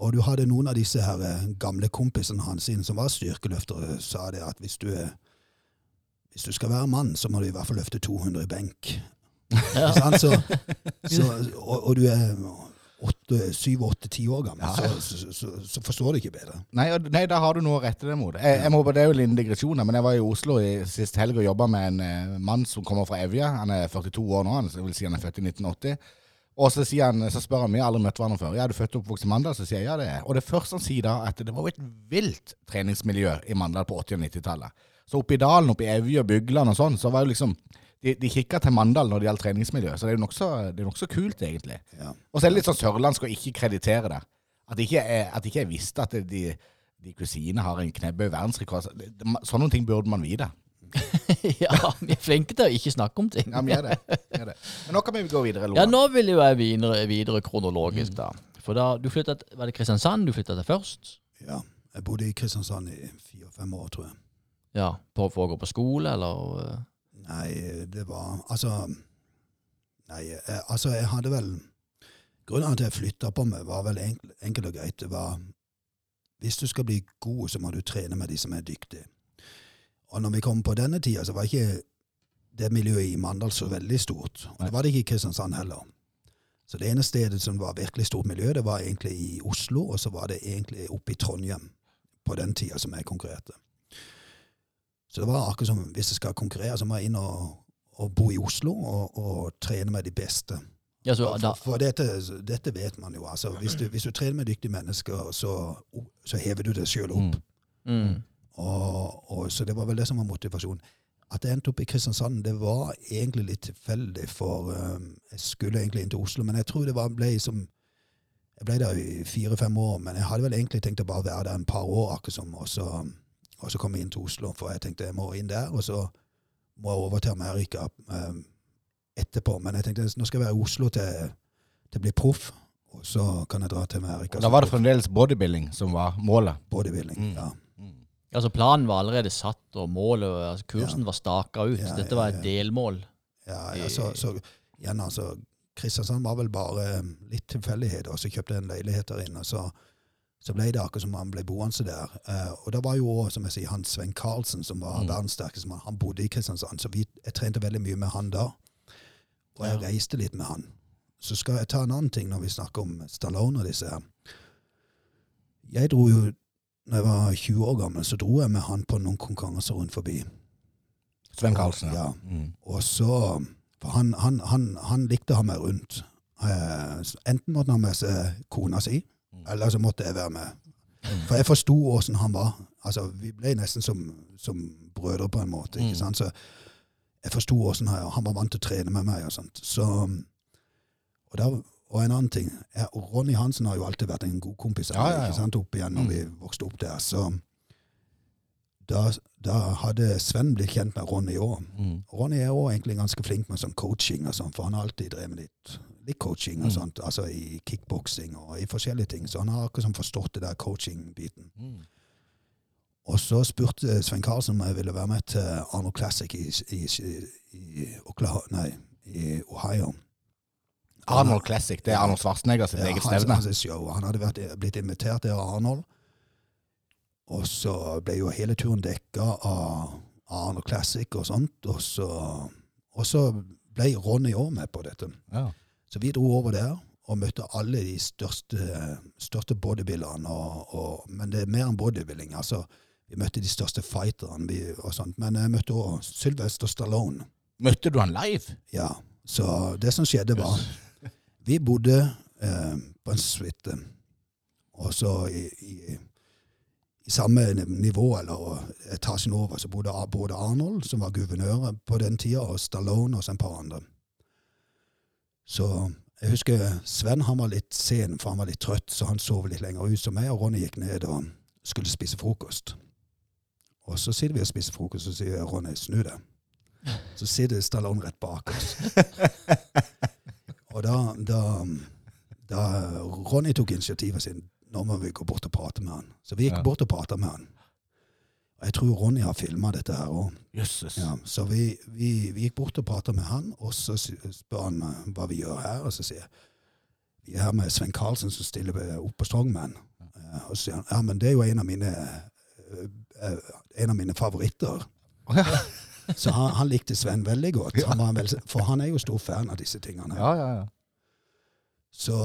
og du hadde noen av disse her eh, gamle kompisene hans som var styrkeløftere, sa det at hvis du, hvis du skal være mann, så må du i hvert fall løfte 200 i benk. Ja. Så, så, og, og du er åtte, syv, åtte, ti år gammel, Ja. så, så, så, så forstår du ikke bedre. Nei, nei, da har du noe å rette deg mot. Jeg, jeg må, det er jo en liten digresjon, men jeg var i Oslo i sist helg og jobba med en eh, mann som kommer fra Evje. Han er 42 år nå, han, vil si han er født i 1980. Og så, han, så spør han vi har aldri møtt hverandre før. Ja, du født og oppvokst i Mandal? Så sier jeg ja, det er. Og det første han sier da, at det var jo et vilt treningsmiljø i Mandal på 80- og 90-tallet. Så oppe i dalen, oppe i Evje og Bygland og sånn, så var jo liksom De, de kikka til Mandal når det gjaldt treningsmiljø, så det er jo nokså det nokså kult, egentlig. Ja. Og så er det litt sånn sørlandsk å ikke kreditere det. At ikke jeg, at ikke jeg visste at de, de kusinene har en knebbe verdensrekord. Sånne ting burde man vite. ja, vi er flinke til å ikke snakke om ting. Ja, vi er det. Vi er det. Men nå kan vi gå videre, Lola. Ja, nå vil jo jeg videre, videre kronologisk, da. For da du flytta Var det Kristiansand du flytta til først? ja. Jeg bodde i Kristiansand i fire-fem år, tror jeg. Ja, på, For å gå på skole, eller eh, Nei, det var Altså Nei, jeg, altså, jeg hadde vel Grunnen til at jeg flytta på meg, var vel enkelt, enkelt og greit. Det var hvis du skal bli god, så må du trene med de som er dyktige. Og når vi kom på denne tida, så var ikke det miljøet i Mandal så veldig stort. Og det var det ikke i Kristiansand heller. Så det ene stedet som var virkelig stort miljø, det var egentlig i Oslo, og så var det egentlig oppe i Trondheim på den tida som jeg konkurrerte. Så det var akkurat som hvis jeg skal konkurrere, så må jeg inn og, og bo i Oslo og, og trene med de beste. Ja, så For, for dette, dette vet man jo. altså. Hvis du, hvis du trener med dyktige mennesker, så, så hever du deg sjøl opp. Mm. mm, Og, og, så det var vel det som var motivasjonen. At jeg endte opp i Kristiansand, det var egentlig litt tilfeldig, for um, jeg skulle egentlig inn til Oslo. Men jeg tror det var, ble som Jeg ble der i fire-fem år, men jeg hadde vel egentlig tenkt å bare være der en par år, akkurat som, og så, og så kom jeg inn til Oslo. For jeg tenkte jeg må inn der, og så må jeg over til Amerika um, etterpå. Men jeg tenkte nå skal jeg være i Oslo til, til jeg blir proff, og så kan jeg dra til Amerika. Da var det fremdeles bodybuilding som var målet. bodybuilding. Mm. Ja. altså planen var allerede satt, og målet, altså kursen var staka ut. Ja, Dette ja, var ja. et delmål. Ja, ja så, så igjen, altså Kristiansand var vel bare um, litt tilfeldighet, og så kjøpte jeg en leilighet der inne. og Så, så ble det akkurat som han ble boende der. Uh, og det var jo også, som jeg sier, han Svein Karlsen, som var Mm. verdens sterkeste mann. Han bodde i Kristiansand, så vi, jeg trente veldig mye med han da. Og jeg Ja. reiste litt med han. Så skal jeg ta en annen ting når vi snakker om Stallone og disse her. Jeg dro jo, når jeg var 20 år gammel, så dro jeg med han på noen konkurranser rundt forbi. Svein Karlsen. Ja. Mm. Og så For han, han, han, han likte å ha meg rundt. Uh, enten måtte han ha med seg kona si. Eller så måtte jeg være med. For jeg forsto åssen han var. Altså, Vi ble nesten som, som brødre på en måte. Mm. ikke sant? Så jeg forsto åssen han Han var vant til å trene med meg. og sånt. Så, og, der, og en annen ting Og Ronny Hansen har jo alltid vært en god kompis av Ja, ja, ja. ikke sant, opp igjen når Mm. vi vokste opp der. Så da, da hadde Sven blitt kjent med Ronny òg. Mm. Ronny er også egentlig ganske flink med sånn coaching, og sånn, for han har alltid drevet litt, litt coaching og Mm. sånt, altså i kickboksing og i forskjellige ting. Så han har akkurat forstått det der coaching-biten. Mm. Og så spurte Svein Karlsen om jeg ville være med til Arnold Classic i, i, i, Oklahoma, nei, i Ohio. Arnold Classic, det er Arnold Schwarzenegger sitt Ja, eget stevne. hans show. Han hadde vært, blitt invitert av Arnold, og så ble jo hele turen dekka av Arnold Classic og sånt, og så, og så ble Ronny òg med på dette. Ja. Så vi dro over der og møtte alle de største, største bodybuilderne. Men det er mer enn bodybuilding. altså Vi møtte de største fighterne vi, og sånt. Men jeg møtte òg Sylvester Stallone. Møtte du han live? Ja, Så det som skjedde, var Vi bodde eh, på en suite. Og så i, i, i samme nivå, eller etasjen over, så bodde både Arnold, som var guvernør på den tida, og Stallone og så et par andre. Så jeg husker Sven han var litt sen, for han var litt trøtt, så han sov litt lenger ut som meg, og Ronny gikk ned og skulle spise frokost. Og så sitter vi og spiser frokost, og så sier Ronny 'snu deg'. Så sitter Stallone rett bak oss. og da, da, da Ronny tok initiativet sin, nå må vi gå bort og prate med han. Så vi gikk Ja. bort og prata med han. Jeg tror Ronny har filma dette her òg. Ja, så vi, vi, vi gikk bort og prata med han, og så spør han eh, hva vi gjør her. Og så sier jeg vi er her med Svein Karlsen som stiller opp på Strongman. Eh, Og så sier han ja, men det er jo en av mine, eh, en av mine favoritter. Så han, han likte Sven veldig godt. Han var vel, for han er jo stor fan av disse tingene. Ja, ja, ja. Så,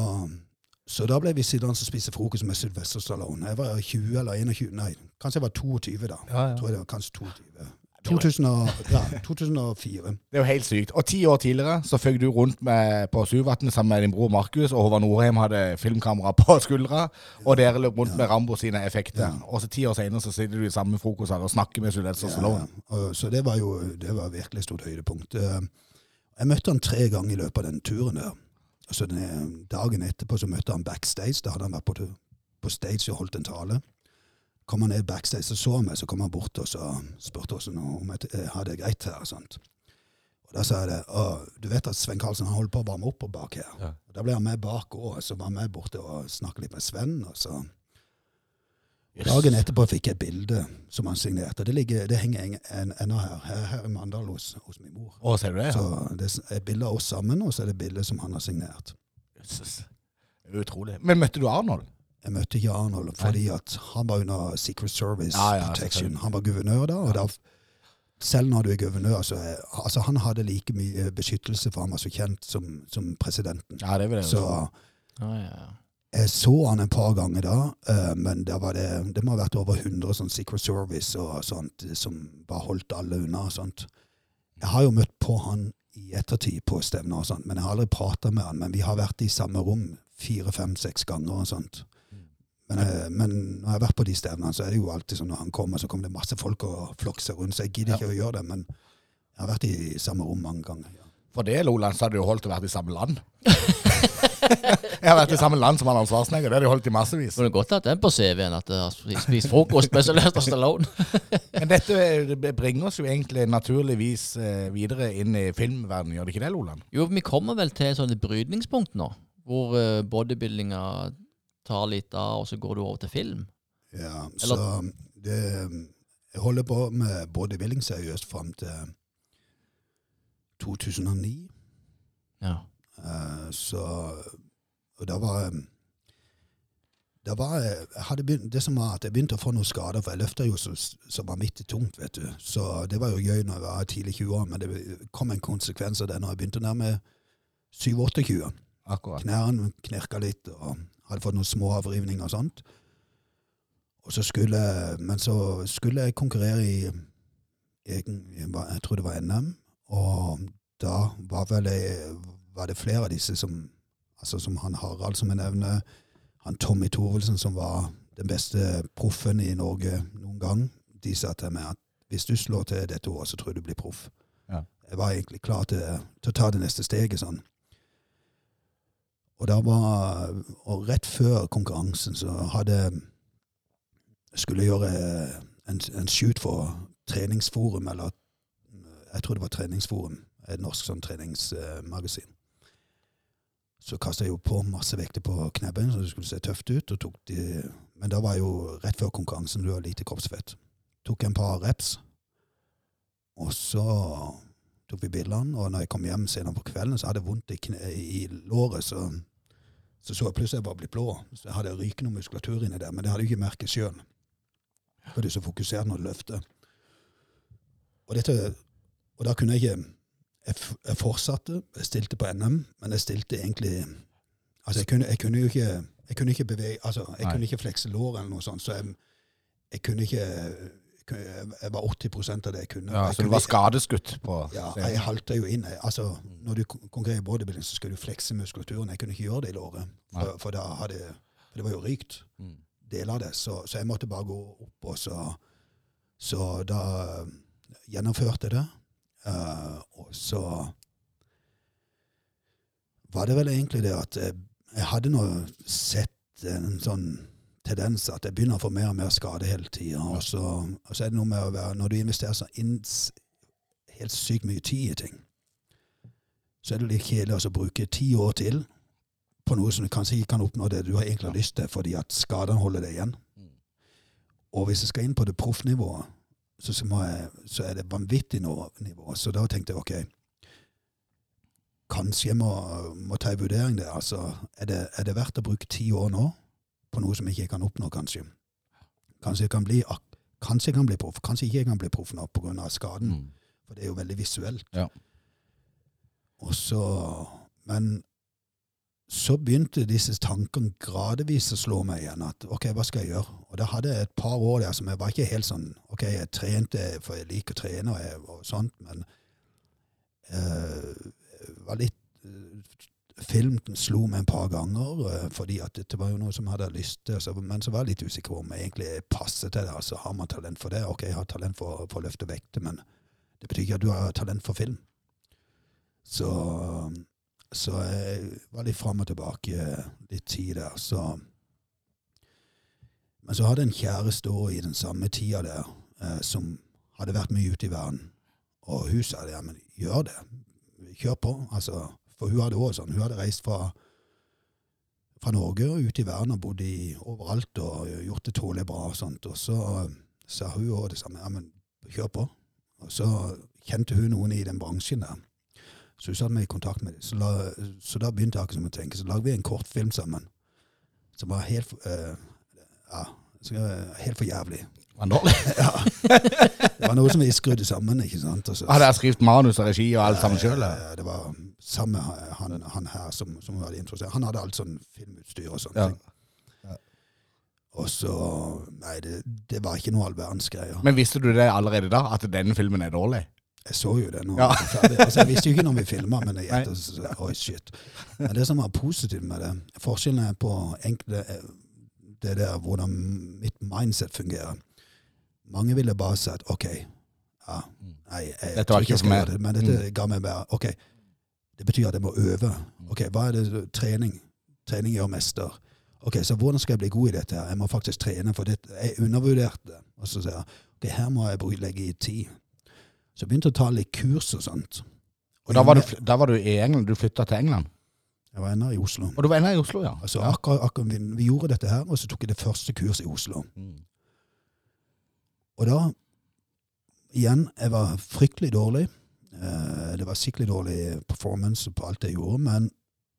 så da ble vi sittende og spise frokost med Sylvester Stallone. Jeg var 20 eller 21, nei, kanskje jeg var 22 da. Ja, ja. Tror jeg det var kanskje 22. 2000 og, ja, 2004. Det er jo helt sykt. Og ti år tidligere så føk du rundt med, på Suvatnet sammen med din bror Markus, og Håvard Norheim hadde filmkamera på skuldra, og dere løp rundt med Rambo sine effekter. Ja. Og så ti år senere så sitter du i samme frokost her og snakker med Sylvester Stallone. Så det var jo det var virkelig stort høydepunkt. Eh, Jeg møtte han tre ganger i løpet av den turen der. Og så den, dagen etterpå så møtte han backstage. Da hadde han vært på, på stage og holdt en tale. Kom han ned backstage, så så han meg, så kom han bort og så spurte oss om jeg jeg hadde det greit her. og sånt. Og Da sa jeg det. Og du vet at Sven Karlsen han holder på å varme opp på bak her. Ja. Og Da ble han med bak òg, så var han med borte og snakket litt med Sven. og så... Jøss. Dagen etterpå fikk jeg et bilde som han signerte. Det, ligger, det henger en- en- ennå her, her, her i Mandal hos, hos min mor. Å, ser du det? Så det er et bilde av oss sammen, og så er det et bilde som han har signert. Jesus. Utrolig. Men møtte du Arnold? jeg møtte ikke Arnold fordi han var under Secret Service Ja, ja, Protection. Han var guvernør da, og da selv når du er guvernør, så er, altså han hadde like mye beskyttelse, for han var så kjent som, som presidenten. Ja, det vil jeg Så. Ja, ja, ja. Jeg så han et par ganger da, eh, men det, det må ha vært over 100 sånn Secret Service og sånt, som bare holdt alle unna og sånt. Jeg har jo møtt på han i ettertid på stevner og sånt, men jeg har aldri prata med han. Men vi har vært i samme rom fire, fem, seks ganger og sånt. Men, jeg, men når jeg har vært på de stevnene, så er det jo alltid sånn når han kommer, så kommer det masse folk og flokser rundt, så jeg gidder ikke å gjøre det. Men jeg har vært i samme rom mange ganger. Ja. For det, Loland, så hadde det jo holdt å være i samme land. jeg har vært i samme land som Arnold Schwarzenegger. Det hadde jo holdt i massevis. Kunne godt hatt den på CV-en, at jeg har spist- frokost med Sylvester Stallone. Men dette bringer oss jo egentlig naturligvis eh, videre inn i filmverdenen, gjør det ikke det, Loland? Jo, vi kommer vel til sånne brytningspunkt nå, hvor uh, bodybuildinga tar litt av, og så går du over til film. Ja, Eller- så det, jeg holder på med bodybuilding seriøst fram til 2009. Ja. Uh, så Og da var da var jeg, jeg begynt, Det som var at jeg begynte å få noen skader, for jeg løfta jo så, så i tungt, vet du. Så det var jo gøy når jeg var tidlig 20 år, men det kom en konsekvens av det når jeg begynte nærme 7-28. Akkurat. Knærne knirka litt, og hadde fått noen små avrivninger og sånt. Og så skulle, men så skulle jeg konkurrere i egen, jeg tror det var NM, og da var vel var det flere av disse som, altså som han Harald som jeg nevner, han Tommy Thorvaldsen som var den beste proffen i Norge noen gang, de sa til meg at hvis du slår til dette året, så tror jeg du blir proff. Ja. Jeg var egentlig klar til, til å ta det neste steget sånn. Og var, og rett før konkurransen så hadde skulle gjøre en, en shoot for treningsforum, eller jeg tror det var treningsforum, et norsk sånn treningsmagasin. Så kasta jeg jo på masse vekter på knebben, så det skulle se tøft ut. Og tok de, men da var jo rett før konkurransen, du har lite kroppsfett. Tok en par reps, og så tok vi bildene. Og når jeg kom hjem senere på kvelden, så hadde jeg vondt i, kne, i låret. Så, så så jeg plutselig bare blitt blå. Så jeg hadde rykende muskulatur inni der, men det hadde jeg ikke merket sjøl. For du er så fokusert når du løfter. Og, dette, og da kunne jeg ikke jeg, jeg fortsatte, jeg stilte på NM, men jeg stilte egentlig Altså, jeg kunne, jeg kunne jo ikke jeg kunne ikke bevege, altså, jeg Nei. kunne ikke flekse lår eller noe sånt, så jeg, jeg kunne ikke jeg var 80 av det jeg kunne. Ja, Jeg så du var skadeskutt på ja, jeg halta jo inn. Altså, når du kon- konkurrerer i bodybuilding, så skal du flekse muskulaturen. Jeg kunne ikke gjøre det i låret, for, for, da hadde, for det var jo rykt del deler av det. Så, så jeg måtte bare gå opp, og så Så da eh, gjennomførte jeg det. Eh, og så var det vel egentlig det at jeg, jeg hadde nå sett en sånn tendens at jeg begynner å få mer og mer skade hele tida. Og, så- og så er det noe med å være Når du investerer så inns, helt sykt mye tid i ting, så er det litt kjedelig å bruke ti år til på noe som du kanskje ikke kan oppnå det du har egentlig har lyst til, fordi at skadene holder deg igjen. Og hvis jeg skal inn på det proffnivået, så, så, jeg, så er det vanvittig nivå. Så da tenkte jeg ok, kanskje jeg må, må ta en vurdering der. Altså, er det, er det verdt å bruke ti år nå på noe som jeg ikke kan oppnå, kanskje? Kanskje jeg kan bli, kanskje jeg kan bli proff, kanskje ikke jeg kan bli proff nå pga. skaden. Mm. For det er jo veldig visuelt. Ja. Og så Men så begynte disse tankene gradvis å slå meg igjen. At ok, hva skal jeg gjøre? Og da hadde jeg et par år der som jeg var ikke helt sånn Ok, jeg trente, for jeg liker å trene og, jeg, og sånt, men eh, var litt Filmen Film slo meg en par ganger, eh, fordi at dette var jo noe som jeg hadde lyst til. Så, men så var jeg litt usikker om jeg egentlig passer til det. altså Har man talent for det? Ok, jeg har talent for, for å løfte vekter, men det betyr ikke at du har talent for film. Så, så jeg var litt fram og tilbake litt tid der. Så. Men så hadde jeg en kjæreste i den samme tida der, eh, som hadde vært mye ute i verden. Og hun sa det, ja, men gjør det. Kjør på. Altså, for hun hadde også sånn, hun hadde reist fra, fra Norge og ut i verden og bodd i overalt og gjort det tålelig bra og sånt. Og så sa hun også det samme, ja, men kjør på. Og så kjente hun noen i den bransjen der. Så hun satte meg i kontakt med dem. Så, la, så da begynte jeg å tenke, så lagde vi en kortfilm sammen. som var helt uh, Ja, helt for jævlig. Var den dårlig? Det var noe som vi skrudde sammen, ikke sant. Og så- Hadde jeg skrevet manus og regi og alt sammen sjøl? Ja, Det var samme han, han her som, som var interessert. Han hadde alt sånn filmutstyr og sånne Ja. ting. Og så Nei, det, det var ikke noe all verdens greier. Men visste du det allerede da, at denne filmen er dårlig? Jeg så jo det nå. Ja. Altså, jeg visste jo ikke når vi filma, men jeg så, Oi, shit. Men det som var positivt med det, forskjellen er på enkelte eh, Det der hvordan mitt mindset fungerer. Mange ville bare sagt OK, ja, nei, jeg, jeg tror ikke jeg skal gjøre det, men dette ga meg bare OK, det betyr at jeg må øve. OK, hva er det? Trening. Trening gjør mester. Ok, Så hvordan skal jeg bli god i dette? her? Jeg må faktisk trene, for dette. jeg undervurderte det. Og så sier jeg ok, her må jeg legge i tid. Så jeg begynte å ta litt kurs og sånt. Og da var du, da var du i England? Du flytta til England? Jeg var ennå i Oslo. Og du var ennå i Oslo, ja? Altså, ja. akkurat, akkurat vi, vi gjorde dette her, og så tok jeg det første kurset i Oslo. Mm. Og da, igjen, jeg var fryktelig dårlig. Eh, det var skikkelig dårlig performance på alt jeg gjorde, men,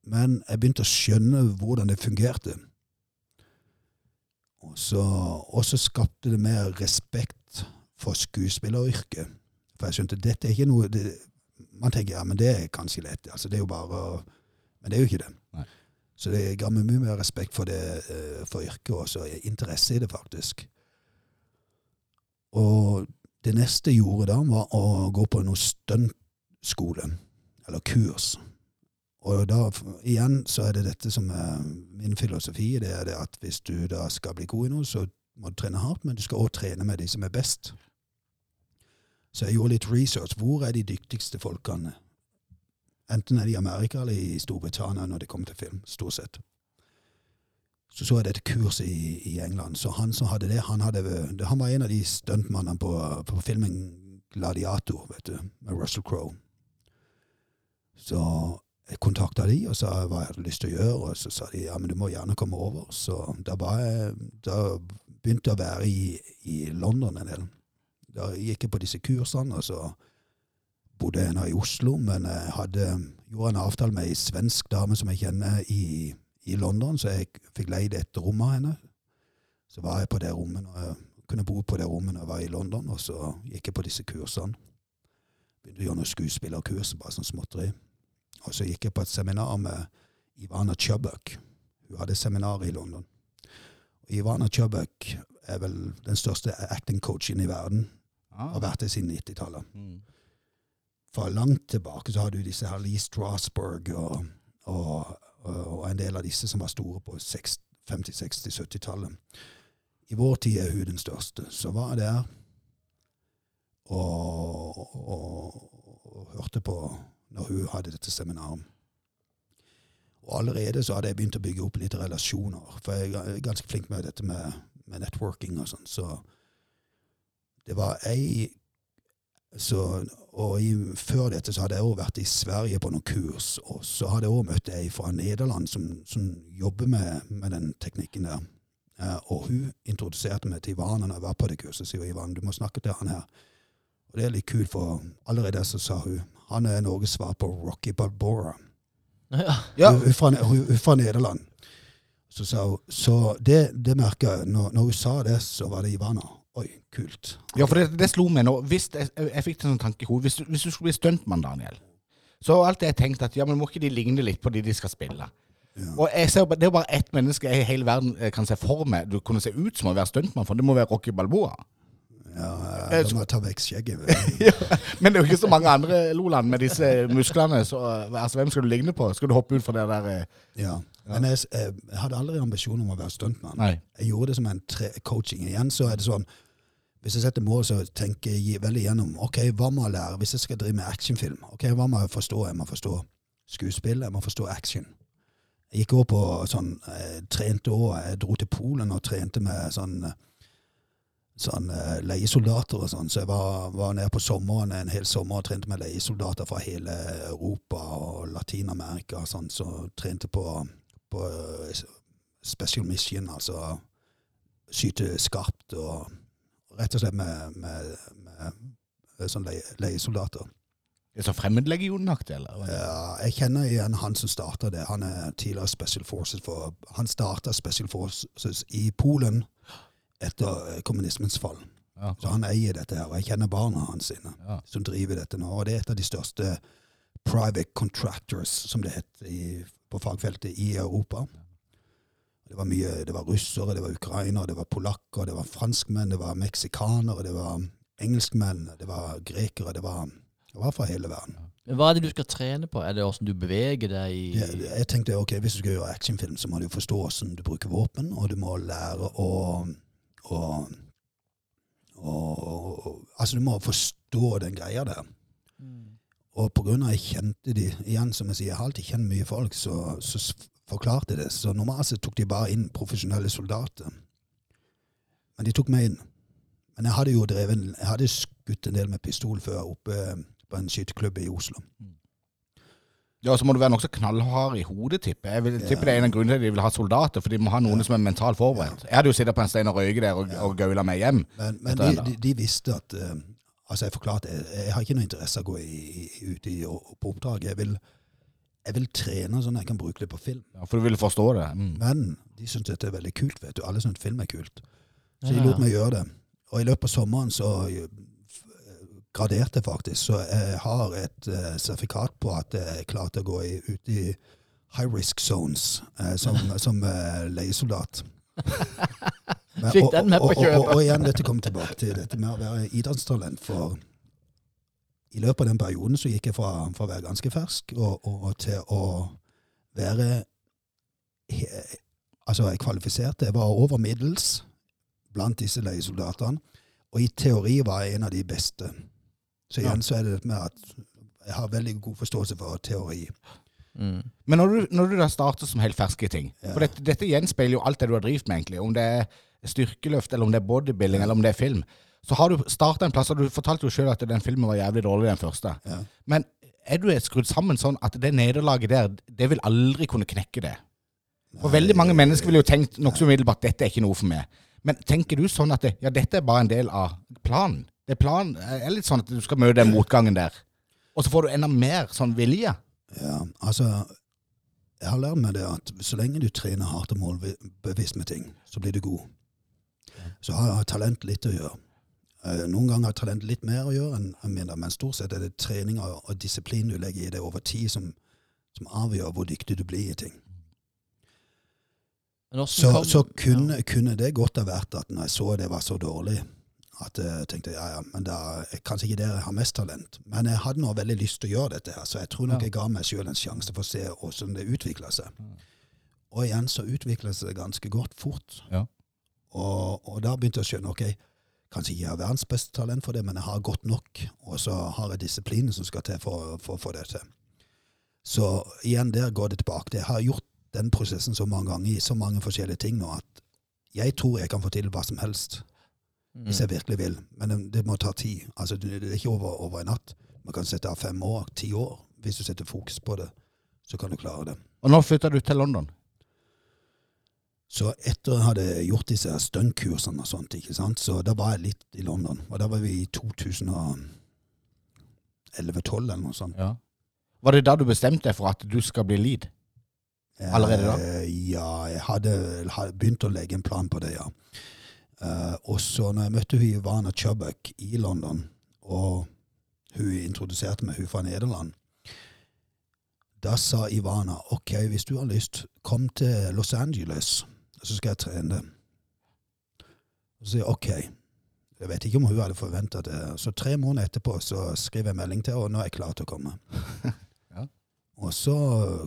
men jeg begynte å skjønne hvordan det fungerte. Og så, skapte det mer respekt for skuespilleryrket. For jeg skjønte dette er ikke noe det, Man tenker ja, men det er kanskje lett. altså det er jo bare å- Men det er jo ikke det. Nei. Så det ga meg mye mer respekt for, det, eh, for yrket og så interesse i det, faktisk. Og det neste jeg gjorde da, var å gå på noe stuntskole, eller kurs. Og da, igjen, så er det dette som er min filosofi, det er det at hvis du da skal bli god i noe, så må du trene hardt, men du skal også trene med de som er best. Så jeg gjorde litt research. Hvor er de dyktigste folkene? Enten er de i Amerika eller i Storbritannia når det kommer til film, stort sett. Så så jeg dette kurset i, i England. Så han som hadde det, han, hadde, han var en av de stuntmannene på, på filmen Gladiator, vet du, med Russell Crowe. Så jeg kontakta de og sa hva jeg hadde lyst til å gjøre, og så sa de ja, men du må gjerne komme over. Så da, jeg, da begynte jeg å være i, i London en del. Da gikk jeg på disse kursene, og så bodde jeg nå i Oslo, men jeg hadde, gjorde en avtale med ei svensk dame som jeg kjenner i, i London, så jeg fikk leid et rom av henne. Så var jeg på det rommet, og jeg kunne bo på det rommet når jeg var i London, og så gikk jeg på disse kursene. Begynte å gjøre noen skuespillerkurs, bare sånn småtteri. Og så gikk jeg på et seminar med Ivana Chubbuck. Hun hadde seminar i London. Og Ivana Chubbuck er vel den største acting coachen i verden. Ah. Har vært det siden 90-tallet. Mm. For langt tilbake så har du disse her Lee Strasberg og, og, og en del av disse som var store på 60, 50-, 60-, 70-tallet. I vår tid er hun den største. Så var jeg der og, og, og hørte på når hun hadde dette seminaret. Og allerede så hadde jeg begynt å bygge opp litt relasjoner, for jeg er ganske flink med dette med, med networking og sånn. Så det var ei så, og i, før dette så hadde jeg òg vært i Sverige på noen kurs, og så hadde jeg òg møtt ei fra Nederland som, som jobber med, med den teknikken der. Eh, og hun introduserte meg til Ivan når jeg var på det kurset. sier Ivan, du må snakke til han her. Og det er litt kult, for allerede så sa hun han er Norges svar på Rocky Balbora. Ja. Ja. Hun, er fra, hun, hun fra Nederland. Så sa hun Så det, det merka jeg. Når, når hun sa det, så var det Ivana. Oi, kult. Ja, for det, det slo meg nå. Hvis jeg, jeg fikk en sånn tanke i hodet. Hvis, hvis du skulle bli stuntmann, Daniel, så har alltid jeg tenkt at ja, men må ikke de ligne litt på de de skal spille? Ja. Og jeg ser, Det er jo bare ett menneske jeg i hele verden eh, kan se for meg du kunne se ut som å være stuntmann, for det må være Rocky Balboa. Ja, Jeg da må jeg ta vekk skjegget. Men det er jo ikke så mange andre Loland med disse musklene, så eh, altså, hvem skal du ligne på? Skal du hoppe ut fra det der eh, Ja. Men jeg, jeg, hadde aldri ambisjon om å være stuntmann. Jeg gjorde det som en coaching. Igjen så er det sånn Hvis jeg setter mål, så tenker jeg veldig gjennom ok, hva må jeg lære hvis jeg skal drive med actionfilm. Ok, Hva må jeg forstå? Jeg må forstå skuespill, jeg må forstå action. Jeg gikk over på sånn eh, Trente år. Jeg dro til Polen og trente med sånn sånn eh, leiesoldater og sånn. Så jeg var, var nede på sommeren en hel sommer og trente med leiesoldater fra hele Europa og Latin-Amerika. Sånn, så trente på, på eh, special mission, altså skyte skarpt og rett og slett med, med, med sånn leie, leiesoldater. Er så fremmedlegionaktig, eller? Ja, jeg kjenner igjen han som starta det. Han er tidligere Special Forces. For, han starta Special Forces i Polen etter kommunismens fall. Ja. Så han eier dette her. Og jeg kjenner barna hans sine Ja. som driver dette nå. Og det er et av de største private contractors, som det heter på fagfeltet, i Europa. Det var mye, det var russere, det var ukrainere, det var polakker, det var franskmenn, det var meksikanere, det var engelskmenn, det var grekere, det var, det var fra hele verden. Men Hva er det du skal trene på? Er det åssen du beveger deg i Jeg, jeg tenkte ok, hvis du skal gjøre actionfilm, så må du forstå hvordan du bruker våpen, og du må lære å, å, å Altså, du må forstå den greia der. Mm. Og av jeg kjente de, igjen som jeg sier, jeg har alltid kjent mye folk, så, så forklarte det. Så normalt tok de bare inn profesjonelle soldater. Men de tok meg inn. Men jeg hadde jo drevet, jeg hadde skutt en del med pistol før oppe på en skyteklubb i Oslo. Ja, så må du være nokså knallhard i hodet, tipper jeg. vil vil tippe det er en av grunnene til at de vil ha soldater, for de må ha noen som er mentalt forberedt. Jeg hadde jo sittet på en stein og røyket der og, og gaula meg hjem. Men, men de, de, de visste at uh, Altså, jeg forklarte jeg, jeg har ikke noe interesse av å gå i, i, ut i, og, på oppdrag. Jeg vil, jeg vil trene sånn at jeg kan bruke det på film. Ja, for du ville forstå det. Mm. Men de syntes dette er veldig kult. vet du. Alle syns film er kult. Så de Ja. lot meg gjøre det. Og i løpet av sommeren så eh, graderte jeg faktisk. Så jeg har et uh, sertifikat på at jeg klarte å gå i, ut i high risk zones uh, som, som uh, leiesoldat. Men- Fikk og- den med på og-. Og, og igjen, dette kommer tilbake til dette med å være idrettstalent. For i løpet av den perioden så gikk jeg fra, fra å være ganske fersk og, og, og til å være he, Altså, jeg kvalifiserte. Jeg var over middels blant disse leiesoldatene. Og i teori var jeg en av de beste. Så igjen så er det med at jeg har veldig god forståelse for teori. Mm. Men når du, når du da starter som helt ferske ting Ja. For dette, dette gjenspeiler jo alt det du har drevet med, egentlig. Om det er styrkeløft, eller om det er bodybuilding, eller om det er film. Så har du starta en plass, og du fortalte jo sjøl at den filmen var jævlig dårlig, den første. Ja. Men er du skrudd sammen sånn at det nederlaget der, det vil aldri kunne knekke det? For veldig mange mennesker ville jo tenkt nokså umiddelbart dette er ikke noe for meg. Men tenker du sånn at det, ja, dette er bare en del av planen? Det er planen er litt sånn at du skal møte den motgangen der. Og så får du enda mer sånn vilje. Ja, altså Jeg har lært meg det at så lenge du trener hardt og målbevisst med ting, så blir du god. Så har har talent litt å gjøre. Eh, Noen ganger har talent litt mer å gjøre enn mindre, men stort sett er det trening og, disiplin du legger i det over tid, som, som avgjør hvor dyktig du blir i ting. Så, kom- så kunne, kunne det godt ha vært at når jeg så det var så dårlig, at jeg tenkte ja, ja, men da kanskje ikke der jeg har mest talent. Men jeg hadde nå veldig lyst til å gjøre dette, her, så jeg tror nok Ja. jeg ga meg sjøl en sjanse for å se hvordan det utvikla seg. Og igjen så utvikla det seg ganske godt fort. Ja. Og, og da begynte jeg å skjønne ok, kanskje ikke jeg har verdens beste talent for det, men jeg har godt nok, og så har jeg disiplinen som skal til for, å få det til. Så igjen, der går det tilbake. Jeg har gjort den prosessen så mange ganger i så mange forskjellige ting nå at jeg tror jeg kan få til hva som helst Mm. hvis jeg virkelig vil. Men det, må ta tid. Altså, det det er ikke over, over en natt. Man kan sette av fem år, ti år. Hvis du setter fokus på det, så kan du klare det. Og nå flytter du til London. Så etter jeg hadde gjort disse stuntkursene og sånt, ikke sant, så da var jeg litt i London. Og da var vi i 2011-2012 eller noe sånt. Ja. Var det da du bestemte deg for at du skal bli lead? Allerede da? Eh, Ja, jeg hadde, hadde begynt å legge en plan på det, ja. Uh, og så når jeg møtte hun Ivana Chubbuck i London, og hun introduserte meg, hun fra Nederland, da sa Ivana ok, hvis du har lyst, kom til Los Angeles, så skal jeg trene. Og så sier jeg ok. Jeg vet ikke om hun hadde forventa det. Så tre måneder etterpå så skriver jeg melding til henne, og nå er jeg klar til å komme. Ja. Og så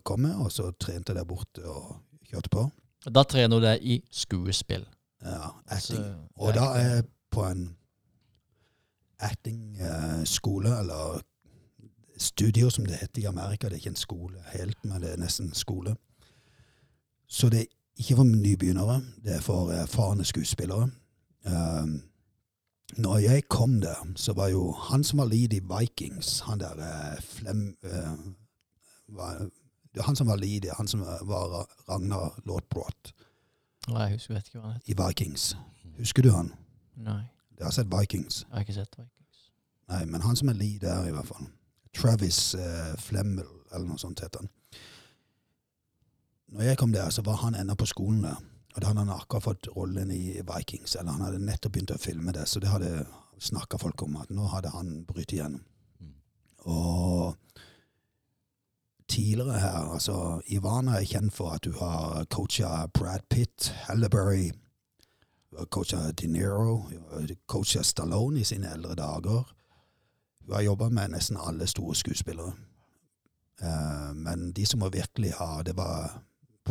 kom jeg, og så trente jeg der borte og kjørte på. Da trener du deg i skuespill. Ja, Altså, acting. Og da er jeg på en acting-skole, eller studio som det heter i Amerika. Det er ikke en skole helt, men det er nesten en skole. Så det er ikke for nybegynnere, det er for erfarne skuespillere. Um, når jeg kom der, så var jo han som var lead i Vikings, han der eh, Flem... Uh, var, det er han som var lead, han som var Ragnar Lordbrot Nei, jeg husker ikke hva han heter. i Vikings. Husker du han? Nei, Jeg har sett Vikings. jeg har ikke sett Vikings. Nei, men han som er lead der, i hvert fall. Travis uh, Flemmel, eller noe sånt heter han. Når jeg kom der, så var han ennå på skolen der. Og da hadde han akkurat fått rollen i Vikings, eller han hadde nettopp begynt å filme det, så det hadde snakka folk om, at nå hadde han brytt igjennom. Og tidligere her, altså Ivana er kjent for at du har coacha Brad Pitt, Hallaberry, du coacha De Niro, coacha Stallone i sine eldre dager. Hun har jobba med nesten alle store skuespillere. Uh, men de som må virkelig ha, det var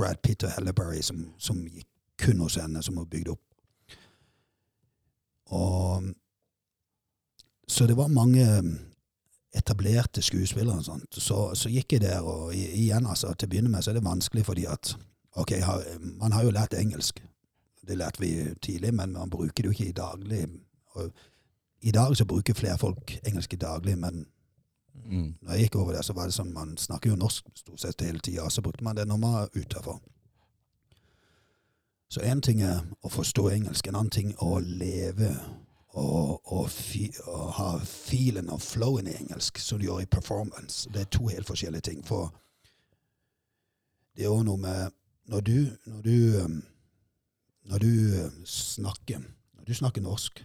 Brad Pitt og Hallaberry som, som gikk kun hos henne, som hun bygde opp. Og Så det var mange etablerte skuespillere og sånt. Så, så gikk jeg der, og igjen, altså, til å begynne med så er det vanskelig fordi at Ok, man har jo lært engelsk. Det lærte vi tidlig, men man bruker det jo ikke i daglig. Og I dag så bruker flere folk engelsk i daglig, men Mm. når jeg gikk over der, så var det sånn man snakker jo norsk stort sett hele tida, så brukte man det når man var utafor. Så én ting er å forstå engelsk, en annen ting å leve og, og, fi, og ha feelen og flowen i engelsk, som du gjør i performance. Det er to helt forskjellige ting. For det er òg noe med Når du, når du, um, når du um, snakker Når du snakker norsk,